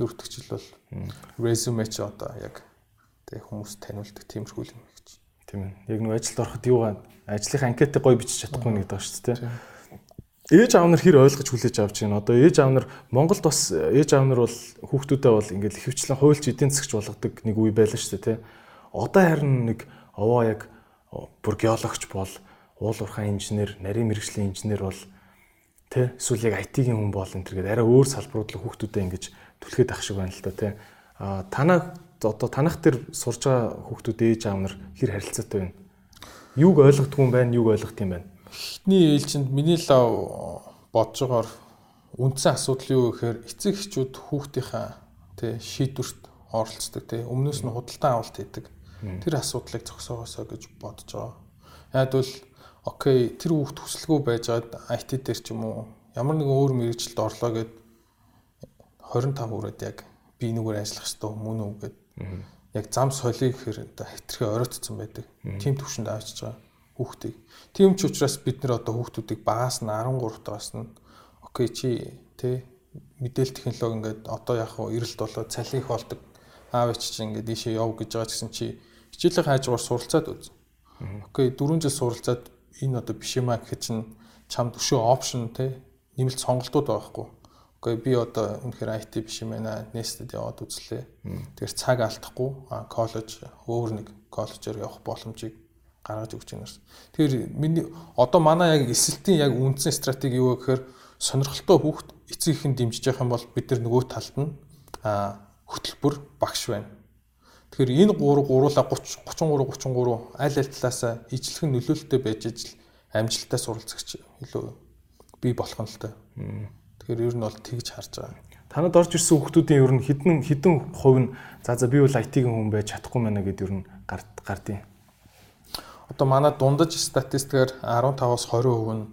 Дөрөвтөгчл бол резюме ч одоо яг тэг хүмүүс таниулдаг тиймэрхүү юм Тийм ээ. Яг нэг ажилд ороход юугаа ажлынхаа анкетыг гоё бичиж чадахгүй нэг даа шүү дээ. Ээж аав нар хэр ойлгож хүлээж авч байна. Одоо ээж аав нар Монголд бас ээж аав нар бол хүүхдүүдээ бол ингээд хөвчлэн хуульч эдийн засгч болгодог нэг үе байлаа шүү дээ, тий. Одоо харин нэг овоо яг бүр геологч бол уул уурхайн инженер, нарийн мэрэгжлийн инженер бол тий эсвэл яг IT-ийн хүн бол энэ төргээд арай өөр салбарууд л хүүхдүүдээ ингэж түлхээд ах шиг байна л да тий. А танаа одоо танах дээр сурж байгаа хүүхдүүд ээж аав нар хэр харилцаатай байна? Юуг ойлгохгүй юм байна, юуг ойлгох юм байна? Эхний ээлжинд миний лав бодж байгаагаар үндсэн асуудал юу гэхээр эцэг эхчүүд хүүхдийнхаа тий шийдвэрт оролцдог тий өмнөөс нь худалдан авалт хийдэг. Тэр асуудлыг зогсоогоосоо гэж бодож байгаа. Бол окей тэр хүүхд хүсэлгүй байжгаад IT дээр ч юм уу ямар нэгэн өөр мэрэгчлэлд орлоо гэд 25 хүрээд яг би нүгээр ажиллах хэрэгтэй мөн үү гэд Яг зам солиё гэхээр одоо хитрхээ оройтцсон байдаг. Тим төвшөнд авчиж байгаа хүүхдийг. Тийм ч учраас бид нэр одоо хүүхдүүдийг багаас нь 13 тагаас нь окей чи тэ мэдээлэл технологи ингээд одоо яг хуу эрэлт болоод цалин их болдог. Аав ич чи ингээд ийшээ яв гэж байгаа гэсэн чи хичээлийн хажуугаар суралцаад үз. Окей 4 жил суралцаад энэ одоо биш юм а гэхэд чинь чамд өшөө опшн тэ нэмэлт сонголтууд байгаа хгүй. Гэхдээ би одоо үнэхээр IT биш юм байна. Nested яваад үзлээ. Тэгэхээр цаг алдахгүй коллеж өөр нэг коллежоор явах боломжийг гаргаж өгч байна. Тэгэхээр миний одоо манай яг эсэлтийн яг үндсэн стратеги юу гэхээр сонирхолтой хүүхд эцэг ихэн дэмжиж явах юм бол бид нар нөгөө талд нь хөтөлбөр багш байна. Тэгэхээр энэ 3 гуруула 30 33 33 аль аль талаас ижлэх нөлөөлөлтөй байж ижил амжилттай суралцагч илүү бий болох нь л та. Тэгэхээр ер нь бол тэгж харж байгаа. Танад орж ирсэн хүмүүсийн ер нь хідэн хідэн хувь нь за за би бол IT-ийн хүн байж чадахгүй мэнэ гэдээ ер нь гард гардیں۔ Одоо манай дундаж статистикээр 15-аас 20% нь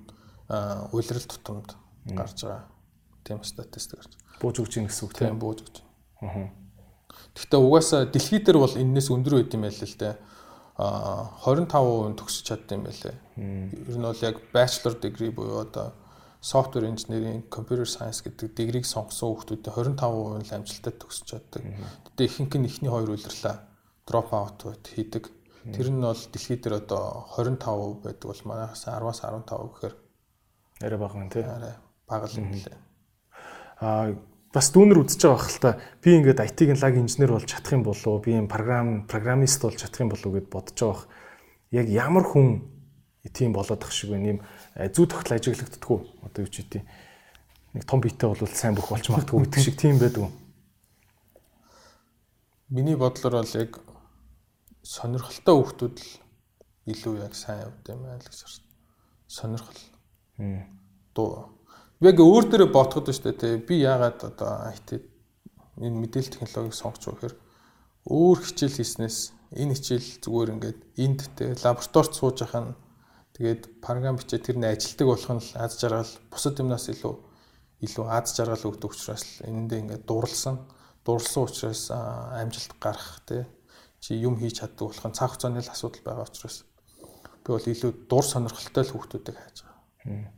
улирал тутамд гарч байгаа. Тийм статистик гарч. Бууж өгч ийн гэсэн үг тийм бууж өгч. Аа. Гэхдээ угаасаа дэлхий дээр бол энэс өндөр байд юм байл л дээ. А 25% төгсөж чадсан юм байлээ. Ер нь бол яг bachelor degree буюу одоо software engineering, computer science гэдэг дэгрийг сонгосон хүүхдүүдэд 25% л амжилттай төгсөж чаддаг. Тэгтээ ихэнх нь ихний хоёр үлрлээ drop out хийдэг. Тэр нь бол дэлхийд дээр одоо 25% байдаг бол манайхаас 10-аас 15 гэхээр арай бага юм тий. Арай бага л юм лээ. Аа бас дүүнер үзэж байгаа хэл та би ингээд IT-ийн лаг инженер болж чадах юм болов би юм програм программист болж чадах юм болов гэд бодож байгаа. Яг ямар хүн тийм болоод ах шиг байна юм зүү тогтол ажиглагддаггүй одоо юу ч үгүй нэг том биетэй бол сайн бүх болж магадгүй гэдэг шиг тийм байдаг. Миний бодлоор бол яг сонирхолтой хүүхдүүд л илүү яг сайн явд юм аа л гэж байна. Сонирхол. Дуу. Яг өөр дээрээ ботход байна шүү дээ. Тэ би яагаад одоо IT энэ мэдээлэл технологиг сонгож байгаа гэхээр өөр хичээл хийснээс энэ хичээл зүгээр ингээд энд тэ лабораторид сууж ахын тэгээд програм бичээ тэр нь ажилтдаг болох нь аз жаргал бусад юмнаас илүү илүү аз жаргал өгдөг учраас энэндээ ингээд дурлсан дурлсан учраас амжилт гарах тэ чи юм хийж чаддаг болох нь цаг хугацааны л асуудал байгаа учраас би бол илүү дур сонирхолтой л хүүхдүүдийг хайж байгаа.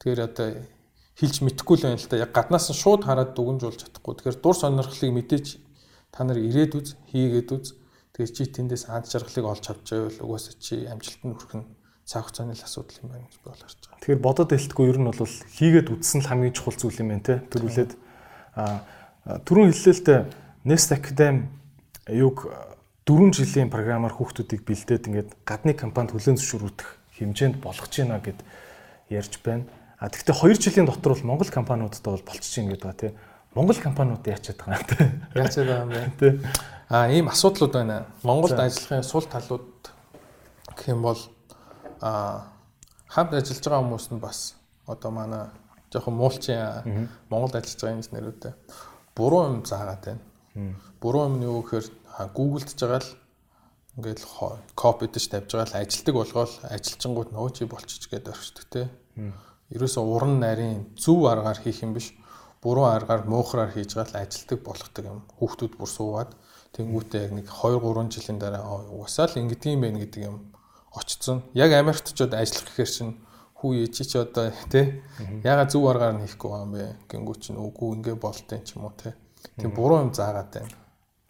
Тэгэхээр одоо хэлж мэдэхгүй л байна л да. Яг гаднаас нь шууд хараад дүгнжуулж чадахгүй. Тэгэхээр дур сонирхлыг мэдээж та нар ирээд үз, хийгээд үз. Тэгэхээр чи тэндээс анд жаргалыг олж авч байвал угаасаа чи хүрэх нь цаг хугацааны л асуудал юм байна гэж би бол харж байгаа. Тэгэхээр бодод хэлтгүй ер нь бол хийгээд үтсэн л хамгийн чухал зүйл юм байна те. Төрүүлээд а түрүүн хэллээ л дээ Nest Academy юг 4 жилийн програмаар хүүхдүүдийг бэлдээд ингээд гадны компанид хүлээн зөвшөөрөх хэмжээнд болгож байна гэд ярьж байна. А тэгвэл 2 жилийн дотор бол Монгол компаниудтай бол болчихж ийн гэдэг ба тий. Монгол компаниуд яачаад байгаа юм тий. Яачаад байгаа юм бэ? Тий. А ийм асуудлууд байна. Монголд ажиллахын сул талууд гэх юм бол а хамт ажиллаж байгаа хүмүүс нь бас одоо манай жоохон муулчин Монголд ажиллаж байгаа инженерүүдээ буруу юм заагаад байна. Буруу юм нь юу гэхээр Google-дж байгаа л ингээл копи дэж тавьж байгаа л ажилтдаг болгоол ажилчингууд нөө чи болчих гээд орчдөг те. Ерөөсө уран нарийн зөв аргаар хийх юм биш буруу аргаар муухраар хийж гал ажилтдаг болгодог юм. Хүүхдүүд бүр суугаад тэнгуүтээ яг нэг 2 3 жилийн дараа угасаа л ингэдэг юм байна гэдэг юм очсон. Яг Америктчууд ажиллах гэхээр чинь хүү ээжи чи одоо тий яга зөв аргаар нь хийхгүй юм бэ гингүү чинь үгүй ингэ болтын ч юм уу тий. Тэг буруу юм заагаад байна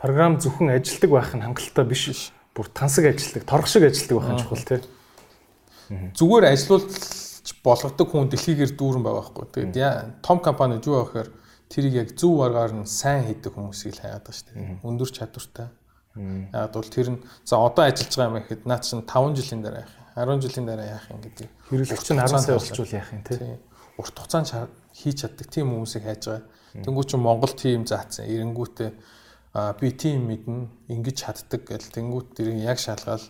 програм зөвхөн ажилдаг байх нь хангалттай биш. Бүр тансаг ажилдаг, торг шиг ажилдаг байх нь чухал тий. Зүгээр ажилуулж болгодог хүн дэлхийгээр дүүрэн байгаа байхгүй. Тэгээд том компани юу байх гэхээр тэрийг яг зөв аргаар нь сайн хийдэг хүмүүсийг л хайгаад байгаа шүү дээ. Өндөр чадвартай. Яг бол тэр нь за одоо ажиллаж байгаа юм гэхэд наад чинь 5 жилийн дараа яах юм 10 жилийн дараа яах юм гэдэг. Хэрэглэгч нь 10 сая болчихвол яах юм те. Урт хугацаанд хийж чаддаг тийм хүмүүсийг хайж байгаа. Тэнгүү чинь Монгол тим заацсан. Эренгүүтээ би тийм мэднэ ингэж чаддаг гэл тэнгуут дэрийг яг шалгаал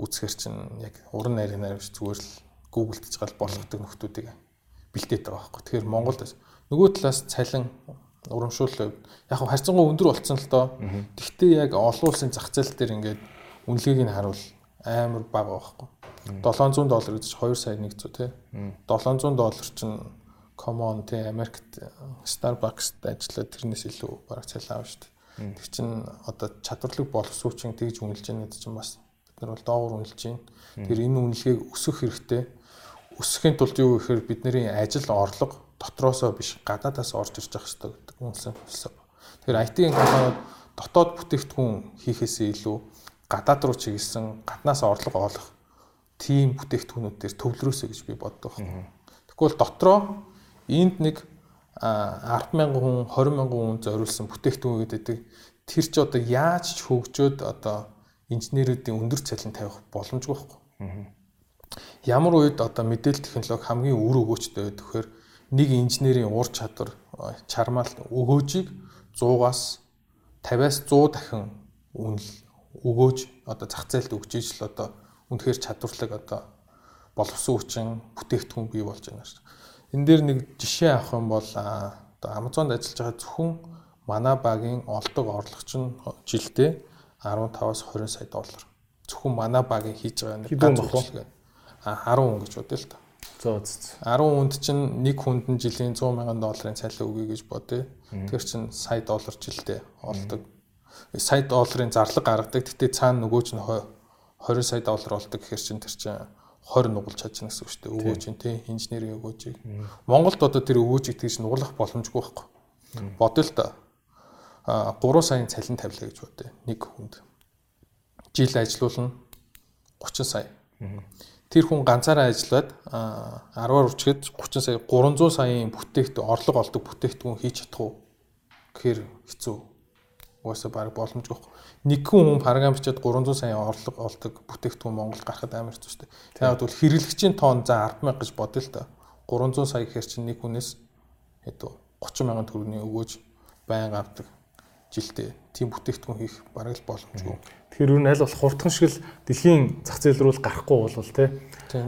үүсгэр чинь яг уран найрын найр биш зүгээр л гуглдж гал болгодог нөхдүүдийг бэлдээд байгаа байхгүй. Тэгэхээр Монголд нөгөө талаас цалин урамшуул яг харьцангуй өндөр болцсон л доо. Тэгтээ яг олон улсын зах зээл дээр ингээд үнэлгээг нь харуул амар бага байхгүй. 700 доллар гэж 2 сая 100 тий. 700 доллар чинь common тий Америкт Starbucks-д ажиллаад тэрнээс илүү бараг цалин авна шүү дээ. Тэр чинь одоо чадварлаг боловсруучийн тэгж үнэлж байгаа гэдэг чинь бас бид нар бол доогуур үнэлж байна. Тэр энэ үнэлгээг өсгөх хэрэгтэй. Өсөхийн тулд юу гэхээр бидний ажил орлого дотроосоо биш гадаадаас орж ирж явах хэрэгтэй үнсэн хэлсэн. Тэгэхээр IT-ийн компаниуд дотоод бүтээгдэхүүн хийхээсээ илүү гадаад руу чиглэсэн гаднаас орлого олох тийм бүтээгдэхүүнүүд дээр төвлөрөөсэй гэж би боддог. Тэгвэл дотроо энд нэг 100000 хүн 20000 хүн зориулсан бүтээгдэхүүн гэдэг тэр чи одоо яаж ч хөгжөөд одоо инженеруудын өндөр цалин тавих боломжгүй байхгүй. Ямар үед одоо мэдээлэл технологи хамгийн үр өгөөчтэй байдаг вэхээр нэг инженерийн ур чадвар чармаал өгөөжийг 100-аас 50-аас 100 дахин үнэл өгөөж одоо зах зээлд өгч ижил одоо үнэхээр чадварлаг одоо боловсон хүчин бүтээгдэхүүн бий болж байна шүү. Энэ дээр нэг жишээ авах юм бол одоо Amazon-д ажиллаж байгаа зөвхөн манай багийн олдог орлогч нь жилдээ 15-аас 20 сая доллар. Зөвхөн манай багийн хийж байгаа нэг ганц үйлчлэг. А 10 хүн гэж бодъё л та. Зөө зөө. 10 хүнд чинь нэг хүнд нь жилийн 100 сая долларын цалин өгье гэж бодъё. Тэр чинь сая доллар жилдээ олдог. Сая долларын зарлаг гаргадаг. Гэтэ цаана нөгөөч нь 20 сая доллар олдог гэхэр чинь тэр чинь 20 нугалж чадна гэсэн үг шүү дээ. Өгөөж ин тий инженерийн өгөөжийг. Монголд одоо тэр өгөөжийг тэгж нуглах боломжгүй байхгүй. Бодё л та. А 3 саяын цалин тавилаа гэж бодъё. Нэг хүнд. Жил ажиллуулна 30 сая. Тэр хүн ганцаараа ажиллаад 10-аар үрчгээд 30 сая 300 саяын бүтээгт орлого олдог бүтээгдэхүүн хийж чадах уу? гэхээр хэцүү. Угаасаа баг боломжгүй байхгүй нэг хүн програм бичээд 300 сая орлого олдог бүтээгдэхүүн Монгол гарахад амар хэцүү шүү дээ. Тэгээд бол хэрэглэгчийн тоон за 100000 гэж бодъё л та. 300 сая гэхэр чинь нэг хүнээс хэдүү 30 сая төгрөгийн өгөөж байнга авдаг жилдээ тийм бүтээгдэхүүн хийх бараг л боломжгүй. Тэгэхээр юу аль болох хурдхан шиг л дэлхийн зах зээл рүү гарахгүй болвол те.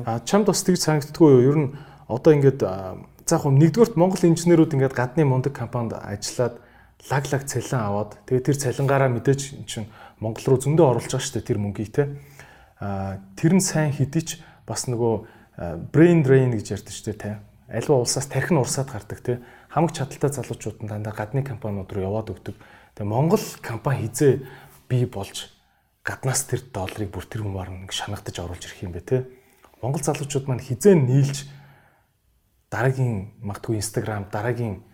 А чамд бас тэгж санагддаггүй юу? Ер нь одоо ингээд за яг нэгдүгürt Монгол инженерүүд ингээд гадны мундаг компанид ажиллаад лаг лаг цалин аваад тэгээ тэр цалингаараа мэдээж чинь Монгол руу зөндөө оруулж байгаа шүү дээ тэр мөнгийг те. А тэр нь сайн хэдий ч бас нөгөө brain drain гэж ярьдаг шүү дээ те. Альва улсаас тархин урсаад гардаг те. Хамаг чадaltaй залуучууд нь дандаа гадны компаниуд руу яваад өгдөг. Тэгээ Монгол компани хизээ бий болж гаднаас тэр долларыг бүр тэр хүмүүр нэг шанагдаж оруулж ирэх юм бэ те. Монгол залуучууд маань хизээ нийлж дараагийн магтгүй Instagram дараагийн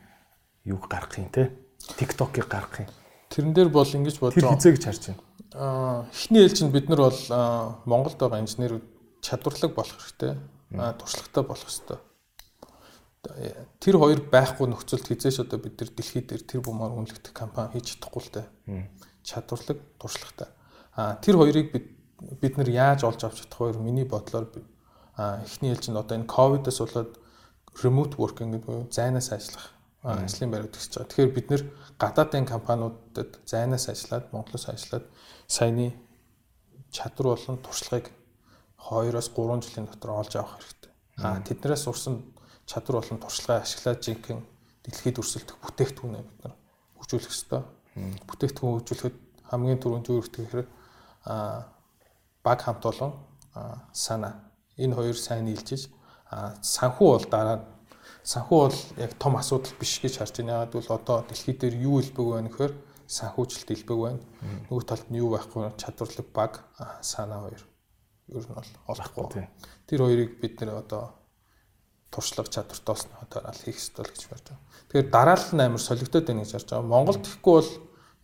юг гаргах юм те. TikTok-ыг гаргах юм. Тэрэн дээр бол ингэж бодож Тэр хизээ гэж харж байна. Аа эхний ээлжинд бид нар бол Монголд байгаа инженерүүд чадварлаг болох хэрэгтэй. Аа туршлагатай болох хэрэгтэй тэр хоёр байхгүй нөхцөлд хизээш одоо бид нар дэлхийд тэр бумаар үнэлэгдэх компани хийж чадахгүй л дээ. Чадварлаг, туршлагатай. А тэр хоёрыг бид бид нар яаж олж авч чадах вэ? Миний бодлоор эхний ээлжинд одоо энэ ковидос болоод remote working гэдэг буюу зайнаас ажиллах ажлын байр үүсэж байгаа. Тэгэхээр бид нэр гадаадын компаниудад зайнаас ажиллаад Монголоос ажиллаад саяны чадвар болон туршлагыг 2-оос 3 жилийн дотор олж авах хэрэгтэй. А тэднээс сурсан чадвар болон туршлагаа ашиглаад жинхэнэ дэлхийд өрсөлдөх бүтээгдэхүүнээ бид нар хөгжүүлэх ёстой. Бүтээгдэхүүн хөгжүүлэхэд хамгийн түрүүнд юу хэрэгтэй гэхээр баг хамт олон санаа энэ хоёр сайн нийлжиж санхүү бол дараа санхүү бол яг том асуудал биш гэж харж байна. Яг бол одоо дэлхий дээр юу илбэг байна гэхээр санхүүжилт илбэг байна. Нөгөө талд нь юу байхгүй чадварлаг баг санаа хоёр ер нь бол олохгүй. Тэр хоёрыг бид нэр одоо туршлага чадвартайос нь хотоор хийх ёстой л гэж байна. Тэгэхээр дараалал нь амар солигдоод байна гэж харж байгаа. Монголд тэгэхгүй бол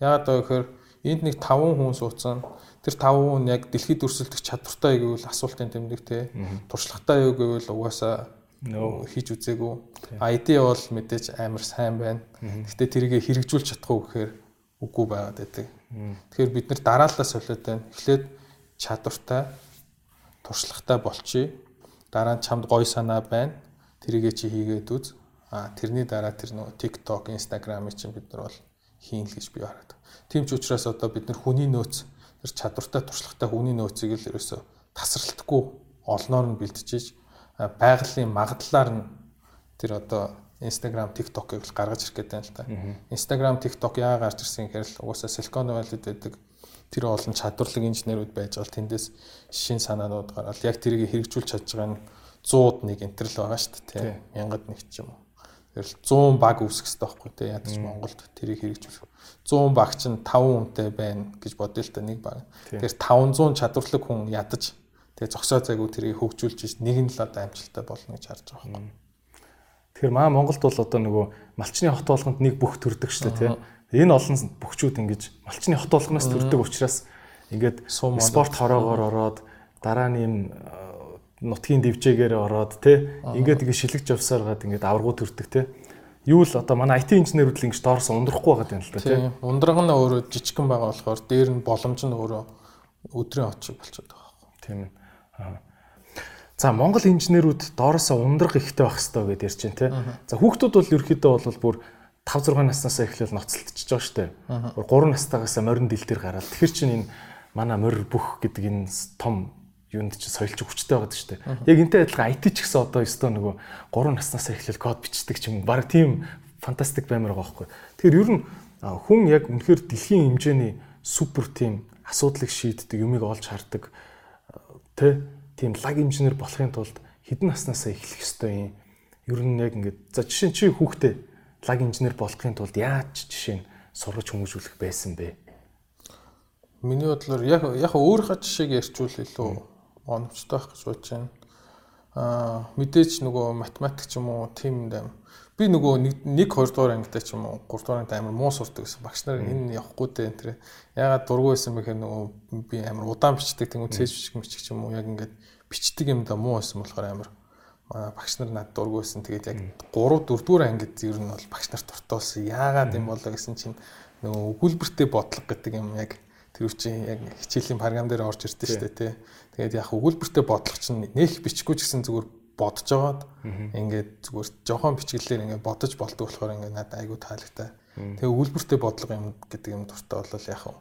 яагаад вэ гэхээр энд нэг 5 хүн суудсан. Тэр 5 хүн яг дэлхийд өрсөлдөх чадвартай гэвэл асуултын тэмдэг те. Туршлагатай юу гэвэл угаасаа хийж үзээгүй. ID бол мэдээж амар сайн байна. Гэтэ тэрийг хэрэгжүүлж чадахгүй гэхээр үгүй байгаад байдаг. Тэгэхээр бид нар дараалалаа солиод байна. Эхлээд чадвартай туршлагатай болчий. Дараа нь чамд гой санаа байна тэрийгэ чи хийгээд үз. А тэрний дараа тэр нөгөө TikTok, Instagram-ыг чинь бид нар бол хийн л гэж би хараад. Тийм ч учраас одоо бид нар хүний нөөц тэр чадвартай туршлагатай хүний нөөцийг л ерөөсө тасралтгүй олноор нь бэлтжиж байгалийн магадлалаар нь тэр одоо Instagram, TikTok-ыг л гаргаж ирэх гэдэг юм л та. Instagram, TikTok яа гарч ирсэн гэхээр л угаасаа Silicon Valley-д байдаг тэр олон чадварлаг инженерүүд байж байгаа л тэндээс шин санаанууд гараад яг тэрийг хэрэгжүүлж чадж байгаа нь 100-д нэг энтер л байгаа шүү дээ. Мянгад нэг ч юм уу. Тэгэл 100 баг үүсгэх хэрэгтэй байхгүй тий. Ядаж Монголд тэрийг хэрэгжүүлэх. 100 баг чинь 5 хүнтэй байна гэж бодъё л та нэг баг. Тэгэхээр 500 чадварлаг хүн ядаж тэгээ зогсоо зайгүй тэрийг хөгжүүлж иж нэг нь л одоо амжилттай болно гэж харж байгаа байхгүй. Тэгэхээр маа Монголд бол одоо нөгөө малчны хот болгонд нэг бүх төрдөг шүү дээ тий. Энэ олон бөхчүүд ингэж малчны хот болгоноос төрдөг учраас ингээд спорт хороогоор ороод дараа нь юм нутгийн дэвжээгээр ороод те ингээд ингэ шилэгж явсаар гад ингээд аваргуу төрдөг те. Юу л одоо манай IT инженерүүд л ингэж доорс ундрахгүй байгаа юм л да те. Ундраг нь өөрөө жижигхэн байгаа болохоор дээр нь боломж нь өөрөө өдрийн очиг болчиход байгаа байхгүй тийм. Ээ За Монгол инженерүүд доороосоо ундрах ихтэй байх хэрэгтэй гэдээ ярьж байна те. За хүүхдүүд бол ерөөхдөө бол бүр 5 6 наснаас эхлээл ноцтолтож байгаа штэ. 3 настайгаас морин дил дээр гараад. Тэгэхэр чинь энэ манай морь бүх гэдэг энэ том юунд ч соёлч хүчтэй байгаад шүү дээ. Яг энтэй адилхан IT ч гэсэн одоо өстөө нөгөө 3 наснаас эхлээл код бичдэг ч юм уу. Бараг тийм фантастик баймар байгаа байхгүй. Тэгэхээр ер нь хүн яг үнэхээр дэлхийн хэмжээний супер тим асуудлыг шийддэг, юмыг олж хардаг тэ тийм лаг инженер болохын тулд хэдэн наснаас эхлэх ёстой юм. Ер нь яг ингээд за жишээ нь чи хүүхдээ лаг инженер болохын тулд яаж жишээ нь сургаж хүмүүжүүлэх байсан бэ? Миний бодлоор яг яг өөрийнхөө жишээг ярьчвал илүү оновчтой байх гэж бодож байна. Аа мэдээж нөгөө математик ч юм уу тийм юм би нөгөө нэг 1 2 дугаар ангитай ч юм уу 3 дугаар ангитай амар муу сурдаг гэсэн. Багш нар энэ явахгүй дээ тэр ягаад дургүй байсан бэхээр нөгөө би амар удаан бичдэг тийм үү цээж бичих мчих ч юм уу яг ингээд бичдэг юм да муу байсан болохоор амар. Багш нар над дургүй байсан. Тэгээд яг 3 4 дугаар ангид ер нь бол багш нарт дуртуулсан яагаад юм болоо гэсэн чинь нөгөө өгүүлбэртэй бодлого гэдэг юм яг тэр үчи яг хичээлийн програм дээр орж ирдэ шүү дээ тий. Тэгээд яг өгүүлбэртэй бодлого чинь нэх бичихгүй ч гэсэн зүгээр бодож жагаад ингээд зүгээр жохон бичгэлээр ингээд бодож болдог болохоор ингээд надад айгүй таалагтай. Тэгээ өгүүлбэртэй бодлого юм гэдэг юм дуртай бол яг нь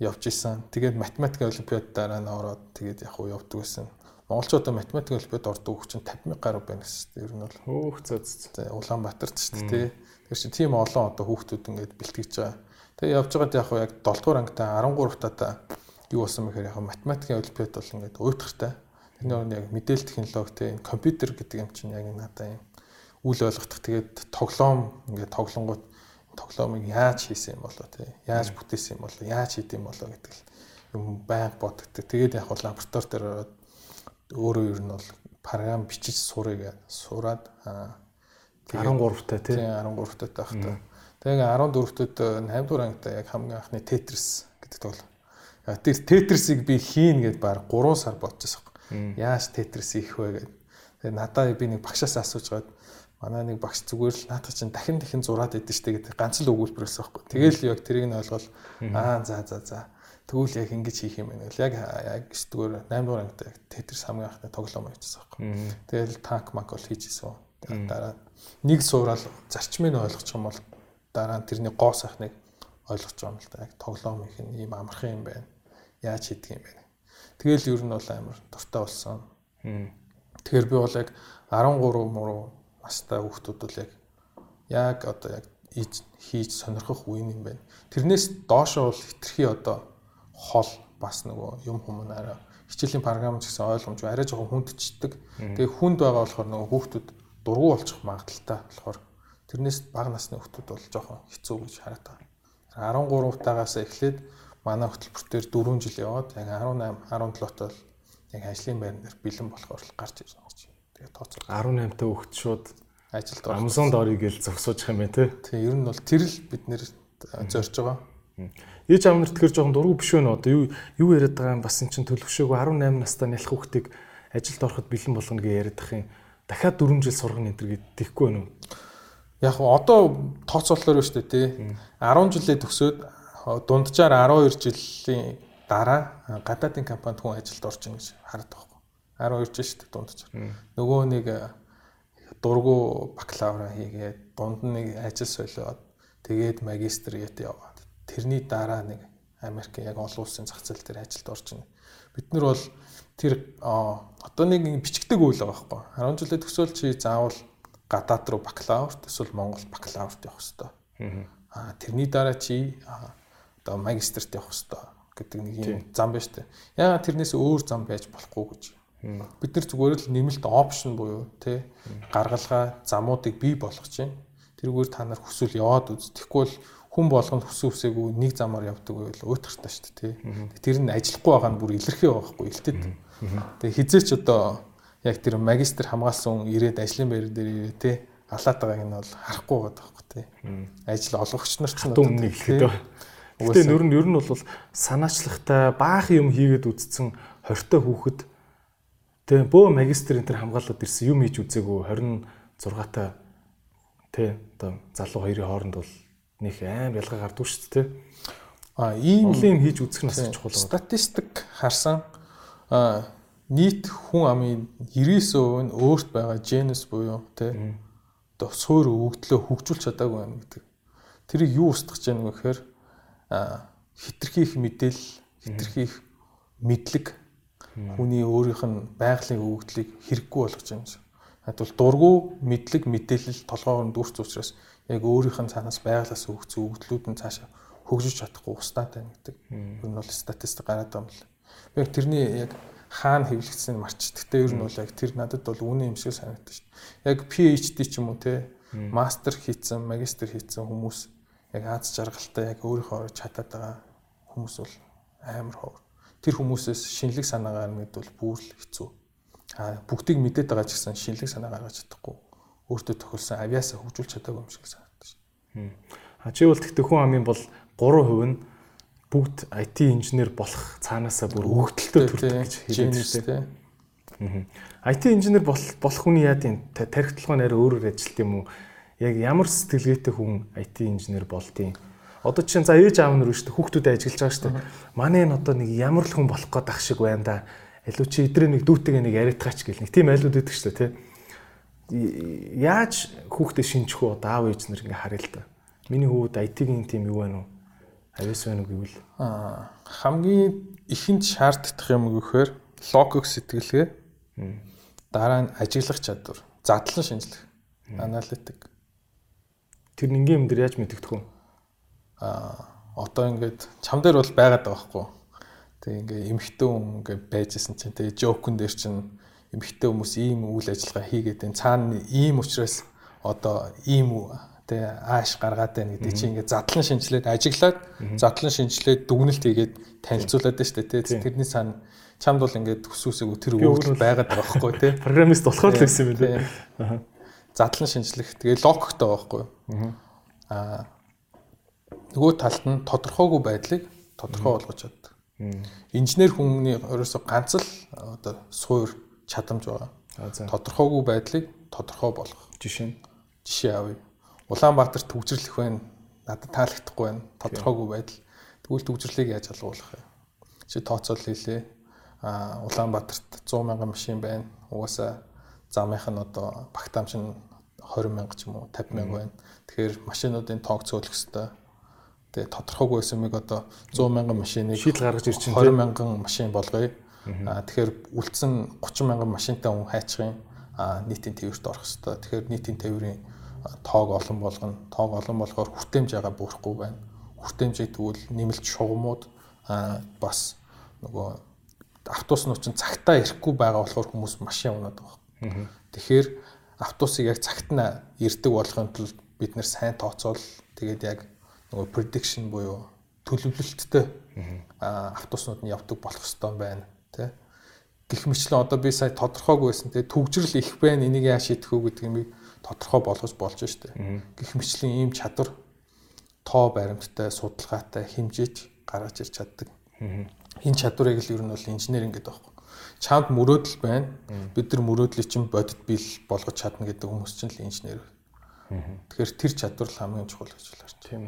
явж исэн. Тэгээд математик олимпиад дараа нь ороод тэгээд яг уу явдаг гэсэн. Монголчууд математик олимпиад ордог хүн чинь 50 гаруй байна гэсэн. Ер нь бол хөөх цоц. Улаанбаатарт ч тий. Тэр чинь тийм олон одоо хүүхдүүд ингээд бэлтгэж байгаа. Тэгээ явж байгаад яг уу яг 7 дугаар ангитай 13 татаа юу болсон мэхээр яг математикийн олимпиад бол ингээд уйтгартай. Тэрний орнд яг мэдээлэл технологи те компьютер гэдэг юм чинь яг надаа юм үл ойлгох. Тэгээд тоглоом ингээд тоглонгууд тоглоомыг яаж хийсэн юм болоо те яаж бүтээсэн юм болоо яаж хийдэм болоо гэдэг юм байнга боддог. Тэгээд яг бол лаборатори дээр ороод өөрөө ер нь бол програм бичиж сурыг сураад 13 та тий 13 та таахта. Тэгээ 14 төд 8 дугаар ангитай яг хамгийн анхны Tetris гэдэг тоглоом. Тэр Tetris-ийг би хийн гэд баг 3 сар бодчихсон Яаж тетрис хийх вэ гэдэг. Тэгээ надаа би нэг багшаас асууж байгаад манай нэг багш зүгээр л наадах чинь дахин дахин зураад идэв штэ гэдэг ганц л өгүүлбэр байсан байхгүй. Тэгэл яг тэрийг нь ойлгол аа за за за. Тэгвэл яг ингэж хийх юм байна. Яг яг зүгээр 8 дугаар ангитай тетрис хамгийн анхны тоглоом байжсан байхгүй. Тэгэл танк мак бол хийж исэн. Дараа нэг суурал зарчмыг ойлгочих юм бол дараа нь тэрний гоо сайхныг ойлгож байгаа юм л да. Яг тоглоом их юм амархан юм байна. Яаж хийдэг юм бэ? Тэгэл ер нь бол амар дуртай болсон. Тэгэхээр би бол яг 13 муу настай хүүхдүүд бол яг яг одоо яг хийж сонирхох үе юм байна. Тэрнээс доошоо бол хитрхи одоо хол бас нөгөө юм хүмүүнаараа хичээлийн програм ч гэсэн ойлгомж арай жоохон хүндчдэг. Тэгээ хүнд байгаа болохоор нөгөө хүүхдүүд дургу болчих магадaltaй болохоор тэрнээс бага насны хүүхдүүд бол жоохон хэцүү гэж хараад байгаа. 13 тагаас эхлээд манай хөтөлбөртөөр 4 жил яваад яг 18 17 тол яг ажлын байран дээр бэлэн болохоор л гарч ирсэн гэж. Тэгээ тооцоо. 18 та өгч шууд ажилд Amazon дорыг гээл зогсоож байгаа юм байна те. Тэгээ ер нь бол тэр л бид нэр зорж байгаа. Ээж аав нар тэгэхээр жоохон дургу биш нөө одоо юу юу яриад байгаа юм бас эн чин төлөвшөөгөө 18 настай нялх хүүхдийг ажилд ороход бэлэн болгоно гэж яриад ах юм. Дахиад 4 жил сургана энэ төр гэдэхгүй байна уу? Яг одоо тооцоололоор байна шүү дээ тий. 10 жилээ төгсөөд дунджаар 12 жилийн дараа гадаадын компанид хүн ажилд орж ийн гэж хараад байгаа байхгүй. 12 жил шүү дээ дунджаар. Нөгөө нэг дургу бакалавра хийгээд дунд нэг ажил солиод тэгээд магистр гээд яваад тэрний дараа нэг Америкийн яг олон улсын зах зээл дээр ажилд орж ийн. Бид нар бол тэр одоо нэг бичигдэг үйл байгаа байхгүй. 10 жилээ төгсөөл чи заавал гадаад руу бакалаврт эсвэл Монгол бакалаврт явах хэрэгтэй. Аа тэрний дараа чи одоо магистрт явах хэрэгтэй гэдэг нэг юм зам байна шүү дээ. Яагаад тэрнээс өөр зам байж болохгүй гэж. Бид нар зүгээр л нэмэлт опшн буюу тий гаргалгаа замуудыг бий болгож чинь тэрүүгээр та нар хүсвэл яваад үз. Бол хүн болгонд хүсэн хүсээгүй нэг замаар явдаг байвал уйтгартай шүү дээ тий. Тэр нь ажиллахгүй байгаа нь бүр илэрхий байхгүй илтэд. Тэгээ хизээч одоо яг тэр магистр хамгаалсан ирээд ажлын байр дээр ирээ тий алаад байгааг нь бол харахгүй байгаа байхгүй тий. Ажил олгогч нар ч одоо өмнө хэлэхэд Гэтэ нөр нь ер нь бол санаачлагтай баахан юм хийгээд үдцсэн 20 та хүүхэд тэгээ бөө магистр энэ төр хамгаалаад ирсэн юм хийж үзээгүй 26 та тэ одоо залуу хоёрын хооронд бол нэг аим ялгаа гардгүй шүү дээ. А ийм олон юм хийж үзэх нь бас чухал байна. Статистик харсан а нийт хүн амын 99% нь өөрт байгаа генус буюу тэ одоо суур өгөгдлөө хөгжүүлж чадаагүй байна гэдэг. Тэрийг юу устгах гэж яах вэ гэхээр хитрхи их мэдээлэл, хитрхи их мэдлэг хүний өөрийнх нь байгалийн өгөгдлийг хэрэггүй болгож байна гэсэн. Хад бол дургу мэдлэг мэдээлэл толгойн дүүрч учраас яг өөрийнх нь цаанаас байгалаас өгөгдсөн өгөгдлүүд нь цаашаа хөгжиж чадахгүй гэдэг. Ер нь бол статистик гараад байгаа юм л. Би яг тэрний яг хаана хэвлэгдсэнийг марчдаг. Тэ ер нь бол яг тэр надад бол үнэн юм шиг санагдаж дээ. Яг PhD ч юм уу те мастер хийцэн, магистр хийцэн хүмүүс яг аз жаргалтай яг өөрийнхөө орж чадаад байгаа хүмүүс бол амар ховор. Тэр хүмүүсээс шинэлэг санаа гаргана гэдэг бол бүр л хэцүү. А бүгдийг мэдээд байгаа ч гэсэн шинэлэг санаа гаргаж чадахгүй өөртөө тохиолсон авиасаа хөгжүүлж чадаагүй юм шиг санагдаж байна. А чи бол тэгтээ хүн амын бол 3% нь бүгд IT инженер болох цаанаасаа бүр өгөгдөлтөй төрдөг гэж хэлээд байна. IT инженер болох хүний яа тийм тархитлагын арай өөрөөр ажилт юм уу? Яг ямар сэтгэлгээтэй хүн IT инженер болдیں۔ Одоо чинь за ээж аав нар шүү дээ хүүхдүүдэд ажиллаж байгаа шүү дээ. Манай энэ одоо нэг ямар л хүн болох гээд ах шиг байна да. илүү чи идрээ нэг дүүтэйгээ нэг яриадгаач гэл нэг тийм айлууд өгдөг шүү дээ тий. Яаж хүүхдээ шинжих үү даав ээж нар ингээ харъя л да. Миний хүүд IT-ийн тим юу байна уу? Авиас байна уу гэвэл аа хамгийн ихэнд шаарддаг юм гэхээр логик сэтгэлгээ дараа нь ажиглах чадвар, задлан шинжлэх, аналитик. Тэр нингийн юм дээр яаж мэдэгдэх вэ? Аа одоо ингээд чам дээр бол байгаад байгаа байхгүй. Тэгээ ингээ эмхтэн ингээ байжсэн чинь тэгээ жокун дээр чинь эмхтэн хүмүүс ийм үйл ажиллагаа хийгээд энэ цаана ийм учраас одоо ийм тэгээ ааш гаргаад байна гэдэг чинь ингээ задлан шинжилээд ажиглаад задлан шинжилээд дүгнэлт хийгээд танилцуулаад байна шүү дээ. Тэрний цаана чамд бол ингээд төсөөсөө тэр өгөл байгаад байгаа байхгүй тий. Программист болохоор л гэсэн юм тий. Задлан шинжлэх тэгээ логиктой байхгүй. Аа нөгөө талд нь тодорхойгүй байдлыг тодорхой болгож чаддаг. Инженер хүмүүний ерөөсө ганц л одоо суур чадамж байгаа. Тодорхойгүй байдлыг тодорхой болгох. Жишээ нь жишээ авъя. Улаанбаатар төвчрлэх байна. Надад таалагдахгүй байна. Тодорхойгүй байдал. Тэгвэл төвчрлийг яаж алгуулах вэ? Чи тооцоол хийлээ. А Улаанбаатарт 100 мянган машин байна. Угаасаа замынх нь одоо багтаамж нь 20 мянга ч юм уу 50 мянга байна. Тэгэхээр машинуудын тоог цөөлөх хэвээр Тэгээ тодорхойгүй байсан миг одоо 100 мянган машиныг шийдэл гаргаж ирчин 20 мянган машин болгоё. Аа тэгэхээр үлдсэн 30 мянган машинтай хүн хайчих юм. Аа нийтийн тээврт орох хэвээр. Тэгэхээр нийтийн тээврийн тоог олон болгоно. Тоог олон болгохоор хүртээмж байгаа буурахгүй байна. Хүртээмжийг тэгвэл нэмэлт шугамууд аа бас нөгөө автобуснууд чинь цагтаа ирэхгүй байгаа болохоор хүмүүс машин унаад байгаа. Тэгэхээр автобусыг яг цагт нь ирдэг болохын тулд бид нэр сайн тооцоол тэгээд яг нөгөө prediction буюу төлөвлөлттэй автобуснууд нь явдаг болох ёстой байна тий. Гэх мэтлэн одоо би сая тодорхойгүй байсан тий төгжрөл их байна энийг яа шийдэх үү гэдэг юм тодорхой болгож болж штэ. Гэх мэтлэн ийм чадвар тоо баримттай судалгаатай хэмжиж гаргаж ирч чаддаг. Энэ чадварыг л ер нь бол инженер ингээд байхгүй. Чамд мөрөөдөл байна. Бид нар мөрөөдлийг чинь бодит бил болгож чадна гэдэг хүмүүс чинь л инженер. Тэгэхээр тэр чадвар л хамгийн чухал гэж байна. Тийм.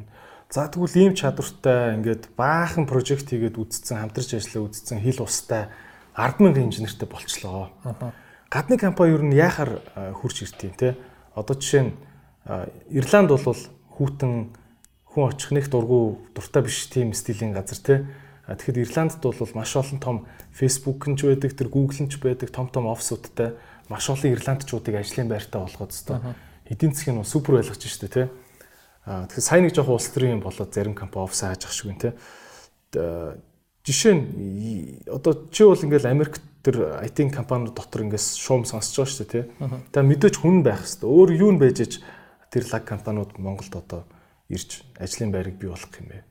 За тэгвэл ийм чадвартай ингээд баахан прожект хийгээд үдцсэн хамтарч ажиллаа үдцсэн хил устай 100000 инженертэй болчлоо. Гадны компани ер нь яахаар хурж иртiin те. Одоо жишээ нь Ирланд бол хүүтэн хүн очих нэг дургу дуртай биш тийм стилийн газар те. Тэгэхэд Ирландд бол маш олон том Facebook нь ч байдаг, тэр Google нь ч байдаг, том том офисуудтай маш олон ирландчуудыг ажлын байртаа болгоод өстой. Эдийн засгийн нь супер байлгаж штэ те. Аа тэгэхээр сайн нэг жоохон улс төрийн болоод зарим компани офис хааж ах шиг юм те. Жишээ нь одоо чи бол ингээл Америк тэр IT компаниуд дотор ингээс шуум сонсож байгаа дээ тий. Та мэдээж хүн байх хэвээр. Өөр юу нь байж ич тэр лаг компаниуд Монголд одоо ирж ажлын байрыг бий болгох юм бэ?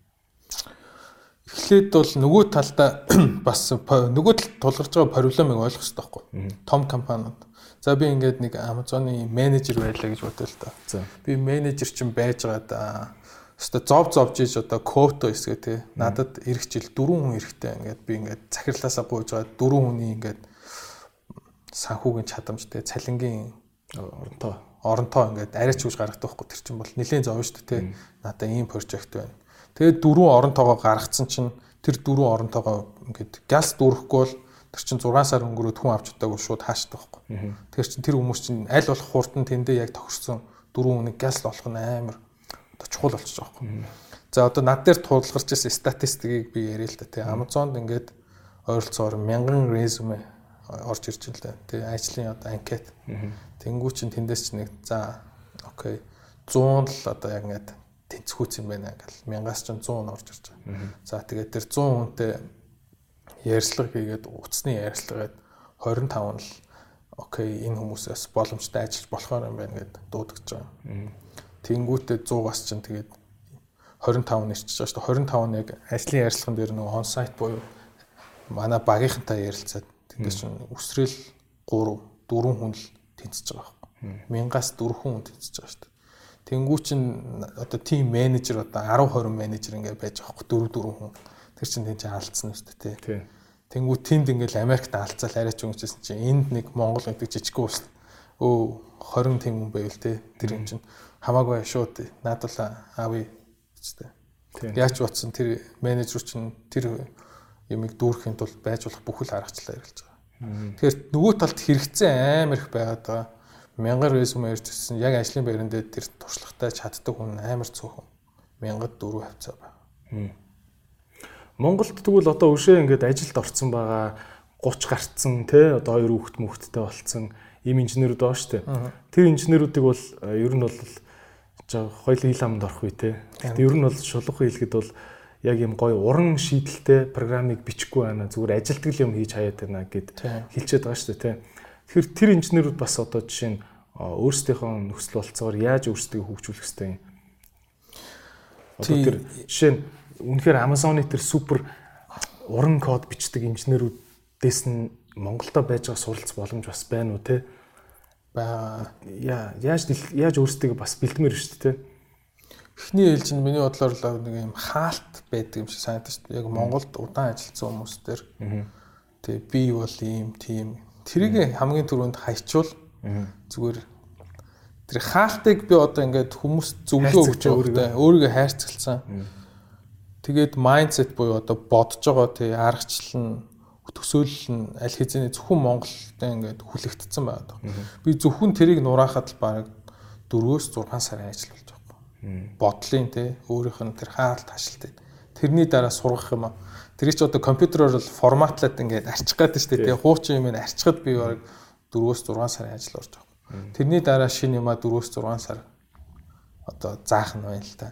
Эхлээд бол нөгөө талдаа бас нөгөө талд тулгарч байгаа проблемыг ойлгох хэрэгтэй байхгүй. Том компаниуд За би ингээд нэг Amazon-ы менежер байлаа гэж бодлоо л да. Би менежер чинь байжгаад өстө зов зовж иж одоо квото эсгээ те. Надад эх жил дөрвөн хүн эрэхтэй ингээд би ингээд захирлаасаа гуйж байгаа дөрвөн хүний ингээд санхүүгийн чадамжтай цалингийн оронтой оронтой ингээд арайч үж гаргадаг байхгүй тэр чинь бол нэлийн зов шүү дээ те. Надаа ийм прожект байна. Тэгээд дөрвөн оронтойгоо гаргацсан чинь тэр дөрвөн оронтойгоо ингээд галс дүүрэхгүй бол тэр чинь 6 сар өнгөрөөд хүн авч удаагүй шууд хаашдаг байхгүй. Тэр чинь тэр хүмүүс чинь аль болох хурдан тэндээ яг тохирсон дөрвөн үнэг газ болох нь амар одоо чухал байгаа байхгүй. За одоо над дээр тулгарч ирсэн статистикийг би яриа л да тий. Amazon-д ингээд ойролцоогоор мянган резюме орж ирж байна л да. Тий ажлын одоо анкет. Тэнгүү чин тэндээс ч нэг за окей 100 л одоо яг ингээд тэнцвүүц юм байна гэл мянгаас ч 100 орж ирж байгаа. За тэгээд тэр 100 хүнтэй ярьслага хийгээд утасны ярьслагаад 25 л окей энэ хүмүүсээс боломжтой ажиллаж болохоор юм байна гэд дуудагч байгаа. Тэнгүүтээ 100-аас чинь тэгээд 25 нэрчиж байгаа шүү дээ. 25 нь яг ажлын ярилцлаган дээр нэг он сайт буюу манай багийнхантай ярилцаад тэндээс чинь өсрөл 3 4 хүн л тэнцэж байгаа байхгүй. Мянгаас 4 хүн тэнцэж байгаа шүү дээ. Тэнгүү чинь одоо тим менежер одоо 10 20 менежер ингээд байж байгаа байхгүй 4 4 хүн. Тэр чинь тэнцээ алдсан шүү дээ тий. Тэнгүү тэнд ингээл Америкт алцаал арайч өнгөжсэн чинь энд нэг Монгол гэдэг жижиг улс өө 20 тийм хүн байвал те тэр юм чинь хамаагүй шууд наадвал аавь гэжтэй. Яаж бодсон тэр менежер чинь тэр ямиг дүүрхийн тулд байж болох бүхэл аргачлалаа хэрэглэж байгаа. Тэгэхээр нөгөө талд хэрэгцээ амар их байгаад байгаа. Мянгар резюме ирчихсэн. Яг ажлын байран дээр тэр туршлагатай чаддаг хүн амар цөөхөн. Мянгад дөрөв хавцаа байна. Монголд тэгвэл одоо өшөө ингээд ажилд орцсон байгаа 30 гарцсан те одоо хоёр хүүхэд мөхттэй болцсон ийм инженерүүд байгаа шүү дээ. Тэр инженерүүдийг бол э, ер нь бол хоёул хил амд орох үе те. Ер нь бол шулуухан хэлэхэд бол яг юм гоё уран шийдэлтэй програмыг бичихгүй байна. Зүгээр ажилтгал юм хийж хаяад байна гэд хэлчихэд байгаа шүү дээ те. Тэгэхээр тэр инженерүүд бас одоо жишээ нь өөрсдийнхөө нөхцөл болцоогоор яаж өөрсдөө хөгжүүлэх ёстой юм. Одоо тэр жишээ нь үнэхээр Amazon-ы тэр супер уран код бичдэг инженерүүдээс нь Монголдо байж байгаа суралц боломж бас байна уу те? Баа. Яа, яаж яаж өөрсдөө бас бэлдмээр шүү дээ те. Эхний ээлж нь миний бодлоор л нэг юм хаалт байдаг юм шиг санагдаж дээ. Яг Монголд удаан ажилласан хүмүүс төр. Тэгээ би бол ийм тийм Тэрийг хамгийн түрүүнд хайчвал зүгээр тэр хаалтыг би одоо ингээд хүмүүс зөвлөө өгч байгаа өөрийгөө хайрцагцсан. Тэгээд майндсет буюу одоо бодож байгаа тий аргачлал нь төсөөлөл нь аль хэзээний зөвхөн Монголтай ингээд хүлэгдсэн байдаг. Би зөвхөн тэрийг нураахад л баг 4-өөс 6 сарын ажил болж байгаа. Бодлын тий өөрийнх нь тэр хаалт хашлт. Тэрний дараа сургах юм аа Тэр чи одоо компьютероор л форматлаад ингээд арчих гэдэг шүү дээ. Тэгээ хуучин юм арчихад би баг 4-өөс 6 сарын ажил орж байгаа. Тэрний дараа шинэ юма 4-өөс 6 сар одоо заах нь байна л та.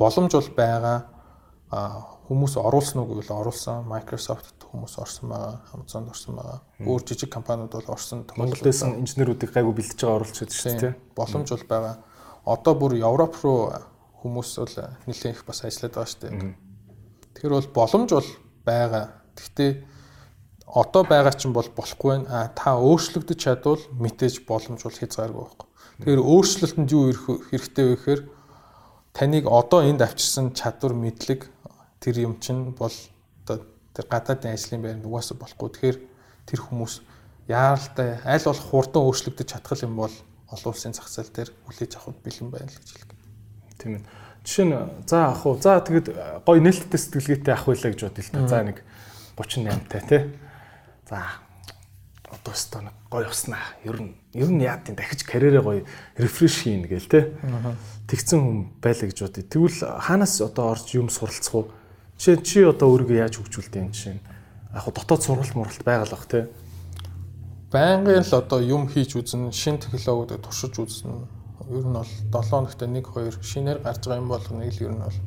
Боломж бол байгаа. А хүмүүс оруулсан уу гэвэл оруулсан. Microsoft хүмүүс орсон байгаа, Amazon орсон байгаа. Өөр жижиг компаниуд бол орсон. Монголдээс инженеруудыг гайгүй бэлдэж байгаа оруулж байдаг шүү дээ. Боломж бол байгаа. Одоо бүр Европ руу хүмүүс бол нэлээд их бас ажиллаад байгаа шүү дээ Тэгэхээр бол боломж бол байгаа. Гэхдээ одоо байгаа чинь бол болохгүй байна. А та өөрчлөгдөж чадвал мэдээж боломж бол хязгааргүй байхгүй. Тэгэхээр өөрчлөлтөнд юу хэрэгтэй вэ гэхээр таныг одоо энд авчирсан чадвар мэдлэг тэр юм чинь бол одоо тэр гадаадын ажлын байр нугаас болохгүй. Тэгэхээр тэр хүмүүс яаралтай аль болох хурдан өөрчлөгдөж чадах юм бол олон улсын зах зээл дээр хүлээж авах бэлэн байна л гэж хэлэх. Тийм ээ. Жишээ нь за ах уу. За тэгэд гоё нээлттэй сэтгэлгээтэй ах байлаа гэж бодъё л та. За нэг 38-тай тий. За одоо өстөө нэг гоё уснаа. Ер нь ер нь яа тийм дахиж карьерээ гоё рефреш хийн гээл тий. Тэгсэн хүн байлаа гэж бодъё. Тэгвэл хаанаас одоо орж юм суралцах уу? Жишээ чи одоо өөрийгөө яаж хөгжүүлдэг юм жишээ нь. Яг хуу дотоод сургалт муралт байгалах тий. Байнгын л одоо юм хийж үзэн, шин технологиудыг туршиж үзэн ер нь бол 7 хоногт 1 2 шинээр гарч байгаа юм бол нэг л ер нь бол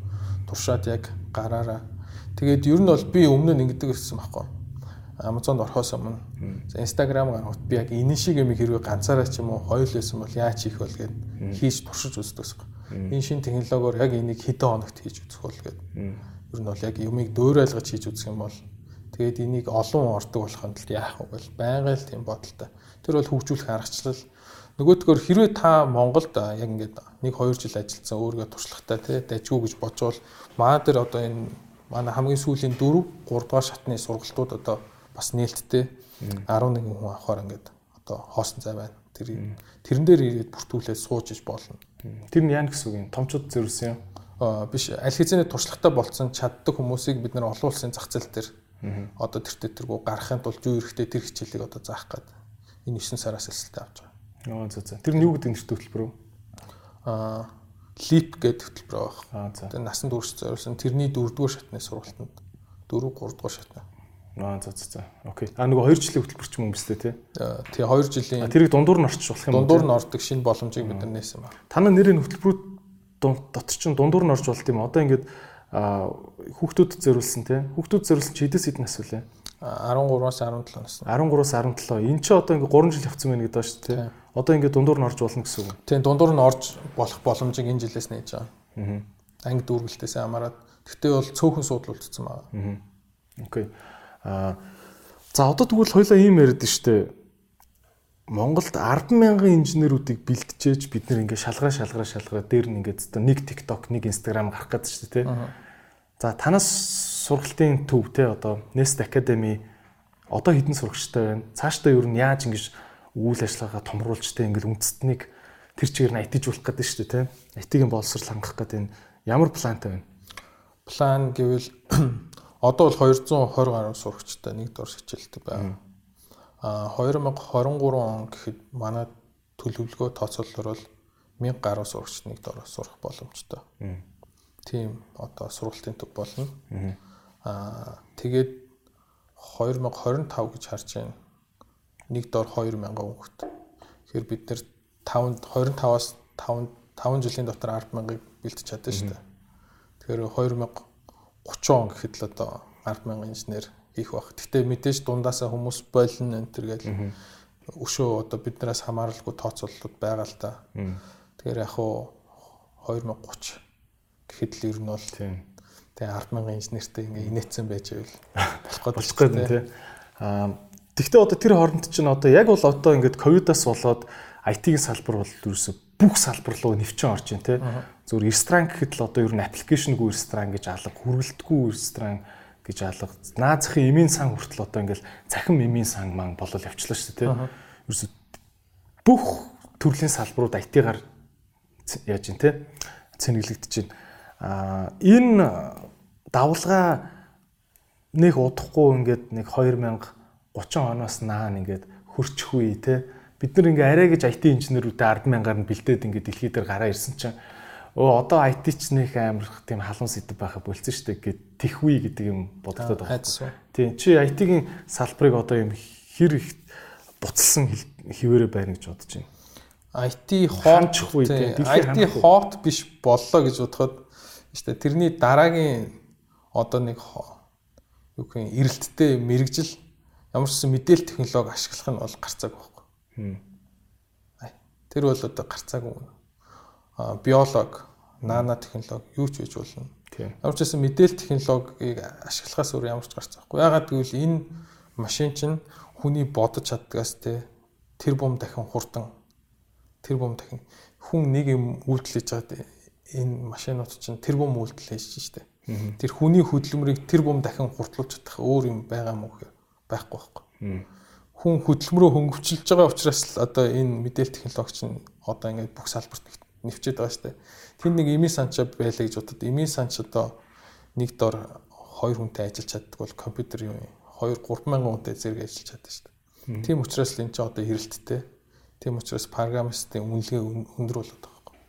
туршаад яг гараараа. Тэгээд ер нь бол би өмнө нь ингэдэг байсан байхгүй. Amazon-д орохоос өмнө Instagram гаргахад би яг энэ шиг юм хэрэг ганцаараа ч юм уу хоёул байсан бол яаж хийх бол гэд хийж туршиж үздэг байсан. Энэ шин технологиор яг энийг хэдэн хоногт хийж үзэх бол гэд. Ер нь бол яг юмыг дөөрөөлгөж хийж үзэх юм бол тэгээд энийг олон ордог болохын тулд яах вэ? Байнга л тийм бодолтой. Тэр бол хөгжүүлэх аргачлал Нөгөөдгөр хэрвээ та Монголд яг ингээд 1 2 жил ажилласан өөрийгөө туршлагатай тий дайггүй гэж бодвол маа дээр одоо энэ манай хамгийн сүүлийн 4 3 дугаар шатны сургалтууд одоо бас нээлттэй 11 хүн авахаар ингээд одоо хоосон цай байна. Тэр тэрэн дээр ирээд бүртгүүлээд сууж иж болно. Тэр нь яа гэсэн үг юм? Томчууд зөрүүлсэн юм? Аа биш аль хэзээний туршлагатай болцсон чаддаг хүмүүсийг бид нар олон улсын зах зээл дээр одоо тэр тэргүү гарахын тулд юу эрэхтэй тэр хичээлийг одоо заах гээд энэ 9 сараас эсэлтэй авч байгаа. Оо за за. Тэр нь юу гэдэг нэртэй хөтөлбөр вэ? Аа Leap гэдэг хөтөлбөр баг. Аа за. Тэр насан турш зориулсан тэрний 4-р шатны сургалтанд 4 3-р шатны. Аа за за за. Окей. А нөгөө 2 жилийн хөтөлбөр ч юм өмслөө тий. Тий 2 жилийн. Тэрийг дундуур нь орчих болох юм. Дундуур нь ордог шинэ боломжийг бид нар нээсэн байна. Танаа нэрийн хөтөлбөрүүд дотор чинь дундуур нь орж болт юм. Одоо ингээд хүүхдүүдэд зориулсан тий. Хүүхдүүд зориулсан чи хэдээс хэдэн асуулаа? 13-аас 17 нас. 13-аас 17. Энд чи одоо ингээ 3 жил явцсан байна гэдэг ба шүү дээ. Одоо ингээ дундуур нь орж болно гэсэн үг. Тийм дундуур нь орж болох боломжийг энэ жилээс нээж байгаа. Аа. Анги дүүргэлтээс хамаарат. Гэхдээ бол цөөхөн суудлуулчихсан байгаа. Аа. Окей. Аа за одоо тэгвэл хоёлаа ийм яриад дээ. Монголд 100000 инженеруудыг бэлтжээж бид нэр ингээ шалгараа шалгараа шалгараа дээр нь ингээ зөв нэг TikTok, нэг Instagram гарах гэдэг шүү дээ. За танаас сургалтын төв те одоо Nest Academy одоо хэдэн сурагчтай байна? Цаашдаа ер нь яаж ингэж үйл ажиллагаагаа томруулж те ингээл үндэстнийг тэр чигээр нь айтижуулах гэдэг шүү дээ те. IT-ийн боловсрол хангах гэдэг энэ ямар плантай байна? План гэвэл одоо бол 220 гаруй сурагчтай нэг дор хичээлтэй байна. А 2023 он гэхэд манай төлөвлөгөө тооцоололоор бол 1000 гаруй сурагчныг дороо сурах боломжтой. Тийм одоо сургалтын төв болно. Аа тэгээд 2025 гэж харж байна. Нэг дор 2000 хүүхэд. Тэгэхээр бид нэр 5 25-аас 5 5 жилийн дотор 100000-ыг бэлтэж чадсан шүү дээ. Тэгэхээр 2030 он гэхэд л одоо 100000 инженер хийх баг. Гэхдээ мэдээж дундаасаа хүмүүс болно энэ төр гэл өшөө одоо биднээс хамааралгүй тооцоололууд байгаа л да. Тэгэхээр яг хуу 2030 гэхэд л ер нь бол тийм тэгээ 100000 инженертэй ингээ инээцсэн байж байвал болох болох гэдэг тийм. Аа тэгвэл одоо тэр хооронд чинь одоо яг бол одоо ингээд ковидаас болоод IT-ийн салбар бол ерөөсө бүх салбар руу нэвчин орж байна те. Зүгээр ресторан гэхэд л одоо ер нь аппликейшнгүй ресторан гэж алга, хүргэлтгүй ресторан гэж алга. Наазахын эмийн сан хүртэл одоо ингээл цахим эмийн сан маань болол явчлаа шүү дээ те. Ерөөсө бүх төрлийн салбарууд IT-гаар яаж юм те цэнэглэгдэж байна. Аа энэ давлгаа нэг удахгүй ингээд нэг 2030 оноос наан ингээд хөрчих үе те бид нар ингээ арай гэж IT инженерүүдэд 100000-аар нь бэлдээд ингээ дэлхий дээр гараа ирсэн чинь өө одоо IT ч нэг амар тийм халуун сэдв байха болцсон дээ гэд тэхвээ гэдэг юм бодогдоод байна. Тийм чи IT-ийн салбарыг одоо юм хэр их буцалсан хിവэрэ байна гэж бодож байна. IT хоочихгүй тийм IT хот биш боллоо гэж бодоход дээ тэрний дараагийн одоо нэг юу гэх юм эрэлттэй мэрэгжил ямар ч мэдээлэл технологи ашиглах нь бол гарцааг байна Тэр бол одоо гарцаагүй. А биолог, нано технологи юу ч хийж болно. Ямар ч байсан мэдээлэл технологиг ашиглахаас өөр ямар ч гарцаахгүй. Ягаад гэвэл энэ машин чинь хүний бодож чаддгаас те тэр бум дахин хурдан тэр бум дахин хүн нэг юм үйлдэл хийж байгаа энэ машинууд чинь тэр бум үйлдэл хийж штэ. Тэр хүний хөдөлмөрийг тэр бум дахин хурдлуулж чадах өөр юм байгаа мó байхгүй байхгүй хүн хөдөлмөрөө хөнгөвчилж байгаа учраас л одоо энэ мэдээлэл технологич нь одоо ингээд бүх салбарт нэвчээд байгаа дээ. Тэнд нэг эми санчаа байлаа гэж бодод эми санч одоо нэг дор хоёр хүнтэй ажиллаж чаддаг бол компьютер юм 2 3 мянган хүнтэй зэрэг ажиллаж чаддаг дээ. Тийм учраас л энэ ч одоо хэрэлттэй. Тийм учраас программистын үнэлгээ өндөр болоод байгаа юм.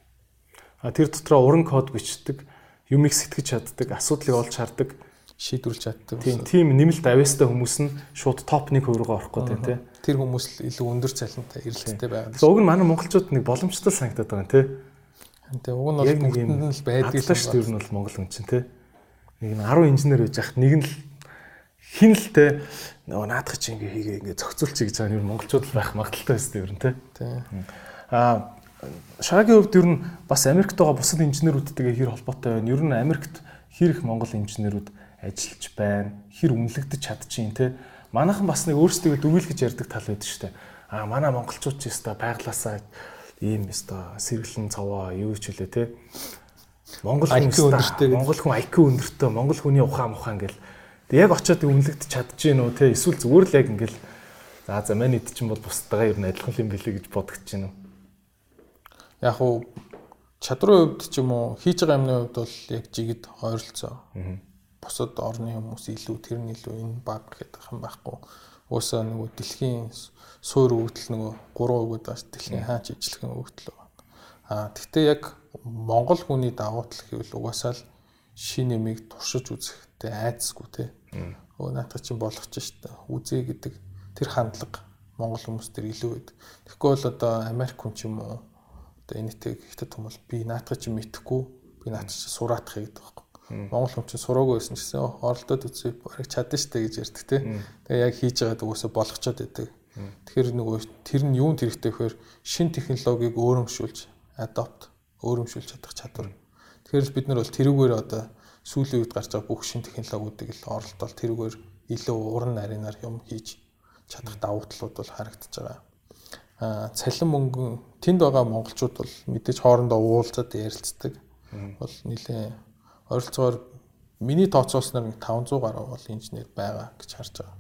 А тэр дотроо уран код бичдэг, юмыг сэтгэж чаддаг, асуудлыг олж хардаг шийдвэрлэж чаддаг. Тийм, тийм нэмэлт авьяастай хүмүүс нь шууд топ 1 хувиргаа орох гэдэг тийм. Тэр хүмүүс л илүү өндөр цалинтай эрэлттэй байгаа. Уг нь манай монголчууд нэг боломжтой санагдаад байгаа тийм. Тэгээ уг нь бол бүгдэнд нь л байдаг л шүү дээ. Ер нь бол монгол хүн чинь тийм. Нэг нь 10 инженер байж хахад нэг нь л хин л те нөгөө наадах чи ингээ хийгээ ингээ зохицуулчих гэж байгаа нь ер нь монголчууд л байх магадaltaй нь те. Тийм. Аа Шагагийн хувьд ер нь бас Америкт байгаа бусад инженерүүдтэйгээ хэр холбоотой байна. Ер нь Америкт хэр их монгол инженерүүд ажиллаж байна, хэр үнэлэгдэж чадчихин те. Манайхан бас нэг өөрсдөө дүгийлгэж ярьдаг тал байдаг шүү дээ. Аа манай монголчууд ч өстой байглаасаа ийм өстой сэргэлэн цаваа юу ч үлээ те. Монгол хүн өстой Монгол хүн IQ өндөртэй, Монгол хүний ухаан ухаан гэл. Тэг яг очиод үнэлэгдэж чадчихээн үү те. Эсвэл зүгээр л яг ингээл за за манай ид чинь бол бусдаагаа ер нь адилхан юм билээ гэж бодогдож байна уу? Яг уу чадрын хувьд ч юм уу хийж байгаа юмны хувьд бол яг жигэд ойролцоо. Аа бусад орны хүмүүс илүү тэр нь илүү энэ баг гэдэг юм байхгүй. Уусаа нөгөө дэлхийн суур өвдөл нөгөө 3% гэдэг байна. Дэлхийн хаач ижлэхэн өвдөл байна. Аа тэгтээ яг Монгол хүний давуу тал гэвэл угаасаа л шин нэмийг туршиж үзэхтэй айдсгүй те. Өө наадах чинь болгоч штэ. Үзээ гэдэг тэр хандлага Монгол хүмүүс төр илүү байдаг. Тэгэхгүй бол одоо Америк хүн ч юм уу одоо энэтэй ихтэй хүмүүс би наадах чинь мэдхгүй би наадах чинь сураатах гэдэг байхгүй Монгол хүн чинь сураагүй байсан гэсэн оролдоод үзье барыг чадна штэ гэж ярьдаг те. Тэгээ яг хийж байгаад угаасаа болгочоод байдаг. Тэгэхээр нөгөө тэр нь юунд хэрэгтэй вэхээр шин технологиг өөрөмшүүлж adopt өөрөмшүүлж чадах чадвар. Тэгэхээр бид нар бол тэрүүгээр одоо сүүлийн үед гарч байгаа бүх шин технологиудыг л оролдоод тэрүүгээр илүү уран нарийнаар юм хийж чадах давуу талууд бол харагдаж байгаа. Аа цалин мөнгө тэнд байгаа монголчууд бол мэдээж хоорондоо уулзаад ярилцдаг. Бол нэлээ ойролцоогоор миний тооцоолсноор 500 гаруй бол инженер байгаа гэж харж байгаа.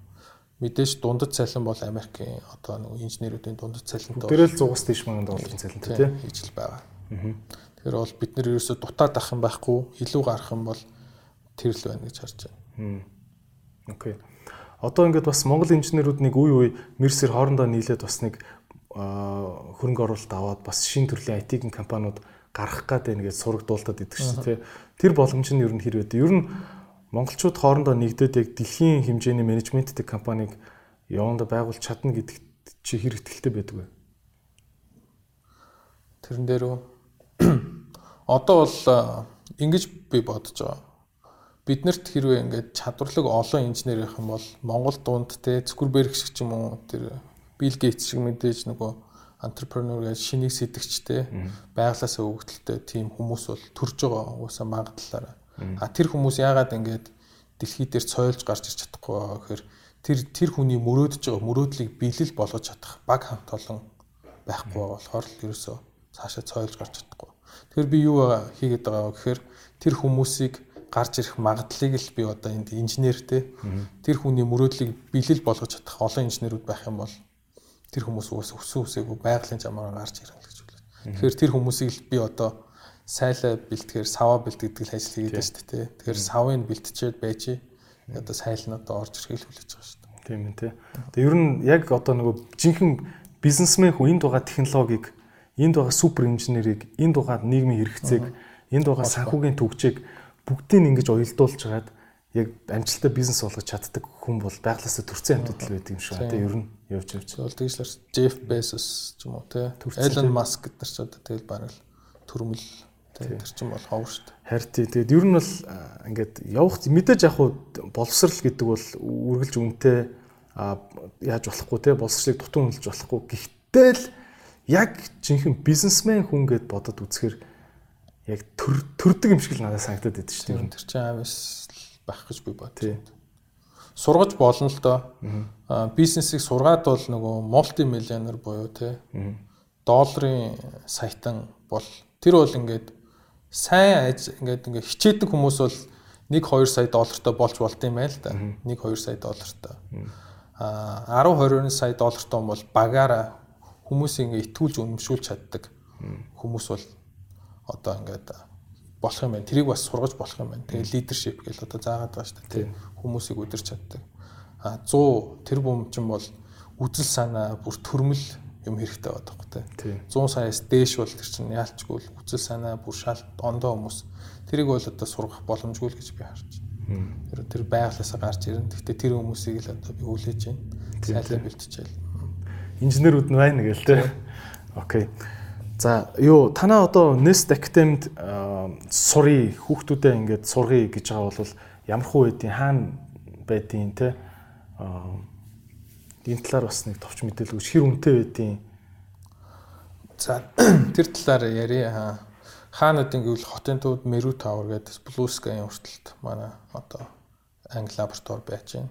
Мэдээж дундад цалин бол Америкийн одоо нэг инженеруудын дундад цалинтай. Тэрэл 100-аас дээш мянган долларын цалинтай тийм хийж л байгаа. Тэгэхээр бол бид нэр ерөөсө дутаад ах юм байхгүй илүү гарах юм бол тэр л байна гэж харж байна. Окей. одоо ингээд бас Монгол инженерүүд нэг үе үе Мерсер хоорондоо нийлээд бас нэг хөрөнгө оруулалт аваад бас шин төрлийн IT-ийн компаниуд гарах гэдэг нэгээд сурагдуултад идэг шүү дээ. Тэр боломж нь ер нь хэрвээ. Ер нь монголчууд хоорондоо нэгдээд яг дэлхийн хэмжээний менежменттэй компанийг яванда байгуулж чадна гэдэгт чи хэр ихтэй байдаг вэ? Тэрэн дээр үү? Одоо бол ингэж би бодож байгаа биднэрт хэрвээ ингээд чадварлаг олон инженер их юм бол Монгол дунд те Цукерберг шиг ч юм уу тэр Билл Гейтс шиг мэдээж нөгөө entrepreneur гэж шинийг сэтгчтэй байглаасаа өгдөлтэй тийм хүмүүс бол төрж байгаа уусаа магадлалаараа. А тэр хүмүүс яагаад ингээд дэлхий дээр цойлж гарч ирч чадахгүй байгаа гэхээр тэр тэр хүний мөрөөдөж байгаа мөрөөдлийг биелэл болгож чадах баг хамт олон байхгүй байгаа болохоор л ерөөсөө цаашаа цойлж гарч чадахгүй. Тэгэхээр би юу хийгээд байгаа вэ гэхээр тэр хүмүүсийг гарч ирэх магадлалыг л би одоо энд инженертэй тэр хүний мөрөөдлийг биелэл болгож чадах олон инженерүүд байх юм бол тэр хүмүүс уус өссөн үсээгүй байгалийн замаар гарч ирнэ гэж хэлээ. Тэгэхээр тэр хүмүүсийг л би одоо сайлаа бэлтгэхээр саваа бэлтгэдэг л ажил хийгээд байна шүү дээ. Тэгэхээр савыг бэлтчихэд байж одоо сайл нь одоо орж ирэхийг хүлээж байгаа шүү дээ. Тийм ээ тий. Тэгээ ер нь яг одоо нөгөө жинхэнэ бизнесмен хүн энд байгаа технологиг, энд байгаа супер инженерийг, энд байгаа нийгмийн хэрэгцээг, энд байгаа санхүүгийн төгжээг бүгдийг ингэж уялдуулж хагаад яг амжилттай бизнес болгож чаддаг хүн бол байглаасаа төрсэн амьтад л байдаг юм шиг байна. Тэгээ ер нь явж явж. Бол тэгж л Jeff Bezos ч юм уу те. Elon Musk гэдэг ч одоо тэгэл бараг л төрмөл тэр чинь бол ховор шүү дээ. Харин тэгээд ер нь бол ингээд явах мэдээж яг хуу боловсрал гэдэг бол үргэлж үнэтэй яаж болохгүй те боловсролыг дутуу хөндлөж болохгүй. Гэхдээ л яг жинхэнэ бизнесмен хүн гэд бодод үзэхээр яг төрдөг юм шиг л надад санагдаад байдаг шүү дээ. Тэр чинь авис байх гэж би бод. Сургаж болно л доо. Бизнесийг сургаад бол нөгөө мулти миллионер буюу те долларын саятан бол тэр бол ингээд сайн ингээд ингээд хичээдэг хүмүүс бол 1 2 сая доллартай болж болд юм байл та. 1 2 сая доллартай. А 10 20 сая доллартай бол багаараа хүмүүсийг ингээд итгүүлж үнэмшүүлж чаддаг хүмүүс бол одоо ингээд болох юм байна. Тэрийг бас сургаж болох юм байна. Тэгээ лидершип гэж одоо заагаад байгаа шүү дээ. Хүмүүсийг өдөрч чаддаг. А 100 тэр бомчин бол үзэл санаа бүр төрмөл юм хэрэгтэй байдаг те. 100 саяас дээш бол тэр чинь яалчгүй л үзэл санаа бүр шалт ондоо хүмүүс тэрийг бол одоо сургах боломжгүй л гэж би харж байна. Тэр тэр байглаасаа гарч ирэн. Гэхдээ тэр хүмүүсийг л одоо би хүлээж байна. Сайлаа бэлтчихээл. Инженерүүд нь байна гээл те. Окей. За юу танаа одоо Nest Academy-д сурыг хүүхдүүдэд ингээд сургая гэж байгаа бол ямар хүү байдیں۔ Хаана байдیں те. Энэ талаар бас нэг товч мэдээлэл өгч хэр үнэтэй байдیں۔ За тэр талаар ярья. Хаанууд ингэвэл хотын төвд Meru Tower гэдэг Blue Sky-ийн урталт манай одоо Англи лаборатори байж байна.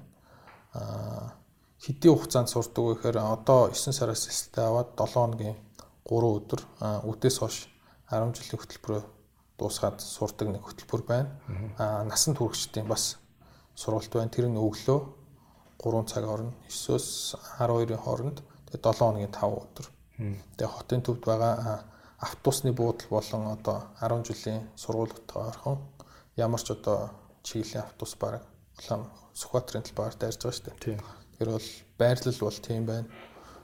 Аа хэдийн хугацаанд сурдаг вэ гэхээр одоо 9 сараас эхэлтэй аваад 7 хоногийн 3 өдөр үдээс хойш 10 жилийн хөтөлбөрөөр дуусгаад сурдаг нэг хөтөлбөр байна. Аа насан туршидтын бас сургалт байна. Тэр нь өглөө 3 цаг орно 9-оос 12-ийн хооронд тэгээ 7 хоногийн 5 өдөр. Тэгээ хотын төвд байгаа автобусны буудал болон одоо 10 жилийн сургуулиудтай орхон ямар ч одоо чиглэлийн автобус баг улаан Сүхбаатарын талбаар дайрж байгаа шүү дээ. Тэр бол байрлал бол тийм байна.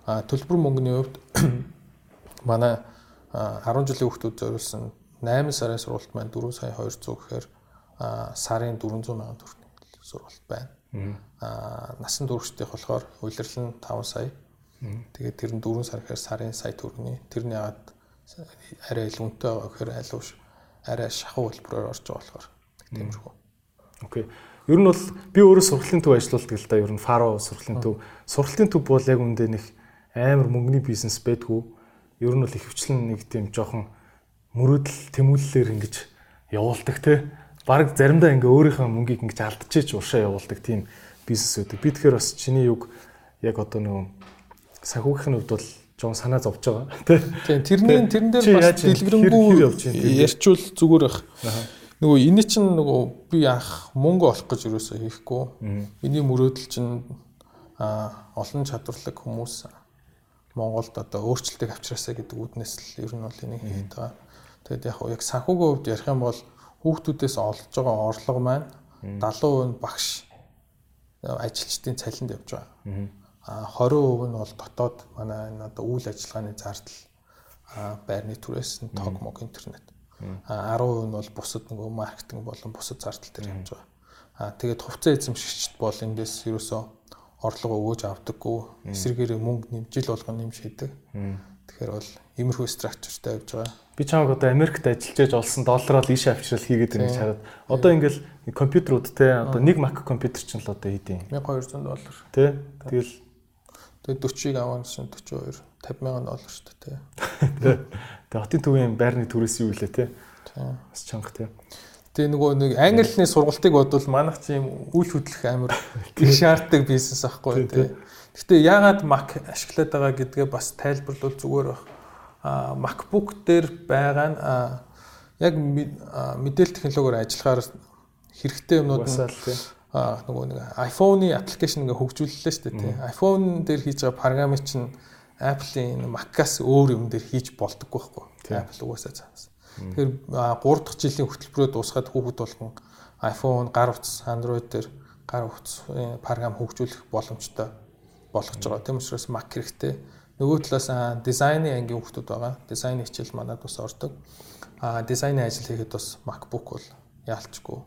А төлбөр мөнгөний хувьд манай 10 жилийн хүүхдүүд зориулсан 8 сарын сургалт маань 4 сая 200 гэхээр сарын 400 сая төгрөгийн сургалт байна. Аа насан туршдах болохоор улирлал нь 5 сая. Тэгээд тэр нь 4 сар гэхээр сарын сая төгрөгийн. Тэрний ягаад арай л үнэтэй байгаа гэхээр ууш арай шахуу хэлбэрээр орж байгаа болохоор тиймэрхүү. Окей. Ер нь бол би өөрөө сургалтын төв ажилладаг л да. Ер нь фаро сургалтын төв. Сургалтын төв бол яг үндэ нэг амар мөнгөний бизнес байдгүй ер нь бол ихэвчлэн нэг тийм жоохон мөрөөдөл тэмүүлэлээр ингэж явуулдаг те баг заримдаа ингээ өөрийнхөө мөнгийг ингэж алдчихэж уршаа явуулдаг тийм бизнес үүдэг. Би тэгэхээр бас чиний юг яг одоо нөгөө санхүүгийн хувьд бол жоон санаа зовж байгаа тийм тэрний тэрэн дээр бас дэлгэрэнгүй ярьчул зүгээр бах. Нөгөө энэ чинь нөгөө би анх мөнгө олох гэж юусоо хийхгүй. Миний мөрөөдөл чинь олон чадварлаг хүмүүс Монголд одоо өөрчлөлтийг авчраасаа гэдэг үднэс л ер нь бол энийг хийгээд байгаа. Тэгэд яг яг санхүүгийн хувьд ярих юм бол хүүхдүүдээс олж байгаа орлого маань 70% нь багш ажилчдын цалинд явж байгаа. А 20% нь бол дотоод манай энэ одоо үйл ажиллагааны зардал байрны түрээс нь тог мог интернет. А 10% нь бол бусад нөгөө маркетинг болон бусад зардал дээр явж байгаа. А тэгээд хувьцаа эзэмшигчд бол эндээс ерөөсөө орлого өгөөж авдаггүй. Эсвэргээрээ мөнгө нэмжил болгон нэмж хийдэг. Тэгэхээр бол иймэрхүү структуртай явж байгаа. Би чамаг одоо Америкт ажиллаж яж олсон доллараар ийш авчрал хийгээд байна гэж хараад. Одоо ингээл компьютерүүд те одоо нэг Mac компьютер чинь л одоо хэдийн 1200 доллар. Тэ. Тэгэл тэгээд 40-ыг авах гэсэн 42 50 мянган доллар шүү дээ те. Тэгээ хотын төвийн байрны төрөөс юу илээ те. Бас чанга те. Тэгээ нөгөө нэг англи хэлний сургалтыг бодвол манайх чи юм үйл хөдлөх амар их шаарддаг бизнес ахгүй те. Гэхдээ яагаад Mac ашиглаад байгаа гэдгээ бас тайлбарлавал зүгээр баг. А MacBook дээр байгаа нь яг мэдээлэл технологиор ажиллахаар хэрэгтэй юмнууд нь а нөгөө нэг iPhone-ы аппликейшн ингээ хөгжүүллээ шүү дээ тий. iPhone дээр хийж байгаа програмыг чинь Apple-ийн Mac-аас өөр юм дээр хийж болдоггүй байхгүй. Apple угаасаа цаанаас. Тэгэхээр 3 дахь жилийн хөтөлбөрөө дуусгаад хүүхэд болгон iPhone, гар утас, Android дээр гар утас програм хөгжүүлэх боломжтой болгож байгаа. Тийм учраас Mac хэрэгтэй. Нөгөө талаас дизайны ангийн хүүхдүүд байгаа. Дизайны хичээл манад бас ордог. А дизайны ажил хийхэд бас MacBook бол яалчгүй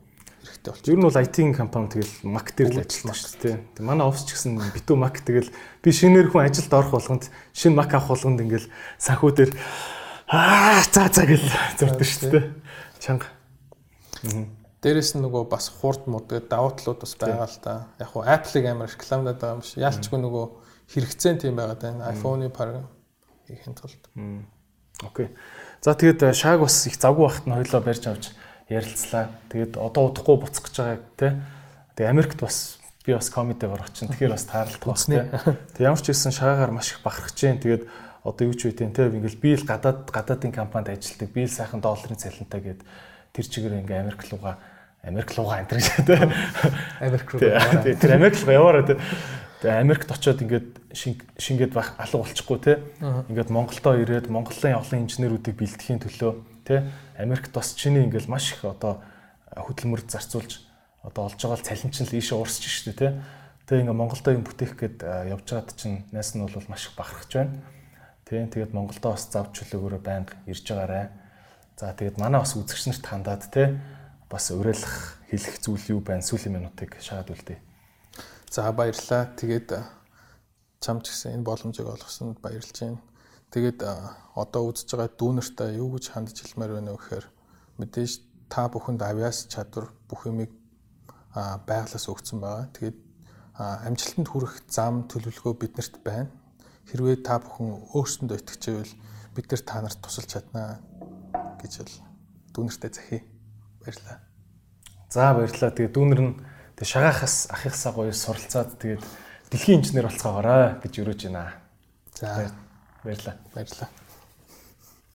хэрэгтэй болчих. Ер нь бол IT-ийн компани тэгэл Mac дээр л ажилладаг шүү дээ. Тэг манай офис ч гэсэн битүү Mac тэгэл би шинээр хүн ажилд орох болгонд шинэ Mac авах болгонд ингээл санхүү дээр аа за за гэл зурдаг шүү дээ. Чанга. Дээрэс нь нөгөө бас хурд мод тэгээд давуу талууд бас байгаа л та. Яг хуу Apple-ыг амар рекламадаад байгаа юм шиг. Яалчгүй нөгөө хэрэгцээ тийм байгаа даа. iPhone-ы програм хийхин тулд. Окей. За тэгээд шааг бас их завгүй бахт нь хоёлоо барьж авч ярилцлаа. Тэгээд одоо удахгүй буцах гэж байгааг те. Тэгээд Америкт бас би бас комедигаар очин. Тэгэхээр бас таарлах бас те. Тэг ямар ч хэлсэн шагаагаар маш их бахархаж जैन. Тэгээд одоо юу ч үгүй те. Ингээл би л гадаад гадаадын компанид ажилладаг. Би л сайхан долларын цалинтай гээд тэр чигээр ингээ Америк руугаа Америк руугаа энэ те. Америк руугаа. Тэр Америк руугаа яваараа те. Тэгээ Америкт очиод ингээд шингээд байх алга болчихгүй те. Ингээд Монголдоо ирээд Монголын явлын инженеруудыг бэлтгэхийн төлөө те Америкт бас чиний ингээл маш их одоо хөдөлмөр зарцуулж одоо олж байгаа цалин чинь л ийшээ уурсч штэ те. Тэгээ ингээ Монголдо юм бүтээх гээд явж байгаад чинь найс нь бол маш их бахархаж байна. Тийм тэгээд Монголдо бас зав чөлөөгөөрөө байнга ирж байгаарэ. За тэгээд манай бас үзэгч нарт хандаад те бас уриалах хэлэх зүйл юу байна сүүлийн минутыг шахаад үлдээ. За баярлалаа. Тэгээд чамч гэсэн энэ боломжийг олгосонд баярлж байна. Тэгээд одоо үзэж байгаа дүүнертэй юу гэж хандж хэлмээр байна вэ гэхээр мэдээж та бүхэнд авиас чадвар бүх юмыг байглаас өгсөн байгаа. Тэгээд амжилтанд хүрэх зам төлөвлөгөө биднэрт байна. Хэрвээ та бүхэн өөрсөндөө итгэжээвэл бид нар та нарт тусалж чаднаа гэж бол дүүнертэй захий. Баярлалаа. За баярлалаа. Тэгээд дүүнер нь тэг шагаахаас ахихсаа гоё суралцаад тэгээд дэлхийн инженер болцоогоорой гэж өрөөж байна. За Баярлалаа. Баярлалаа.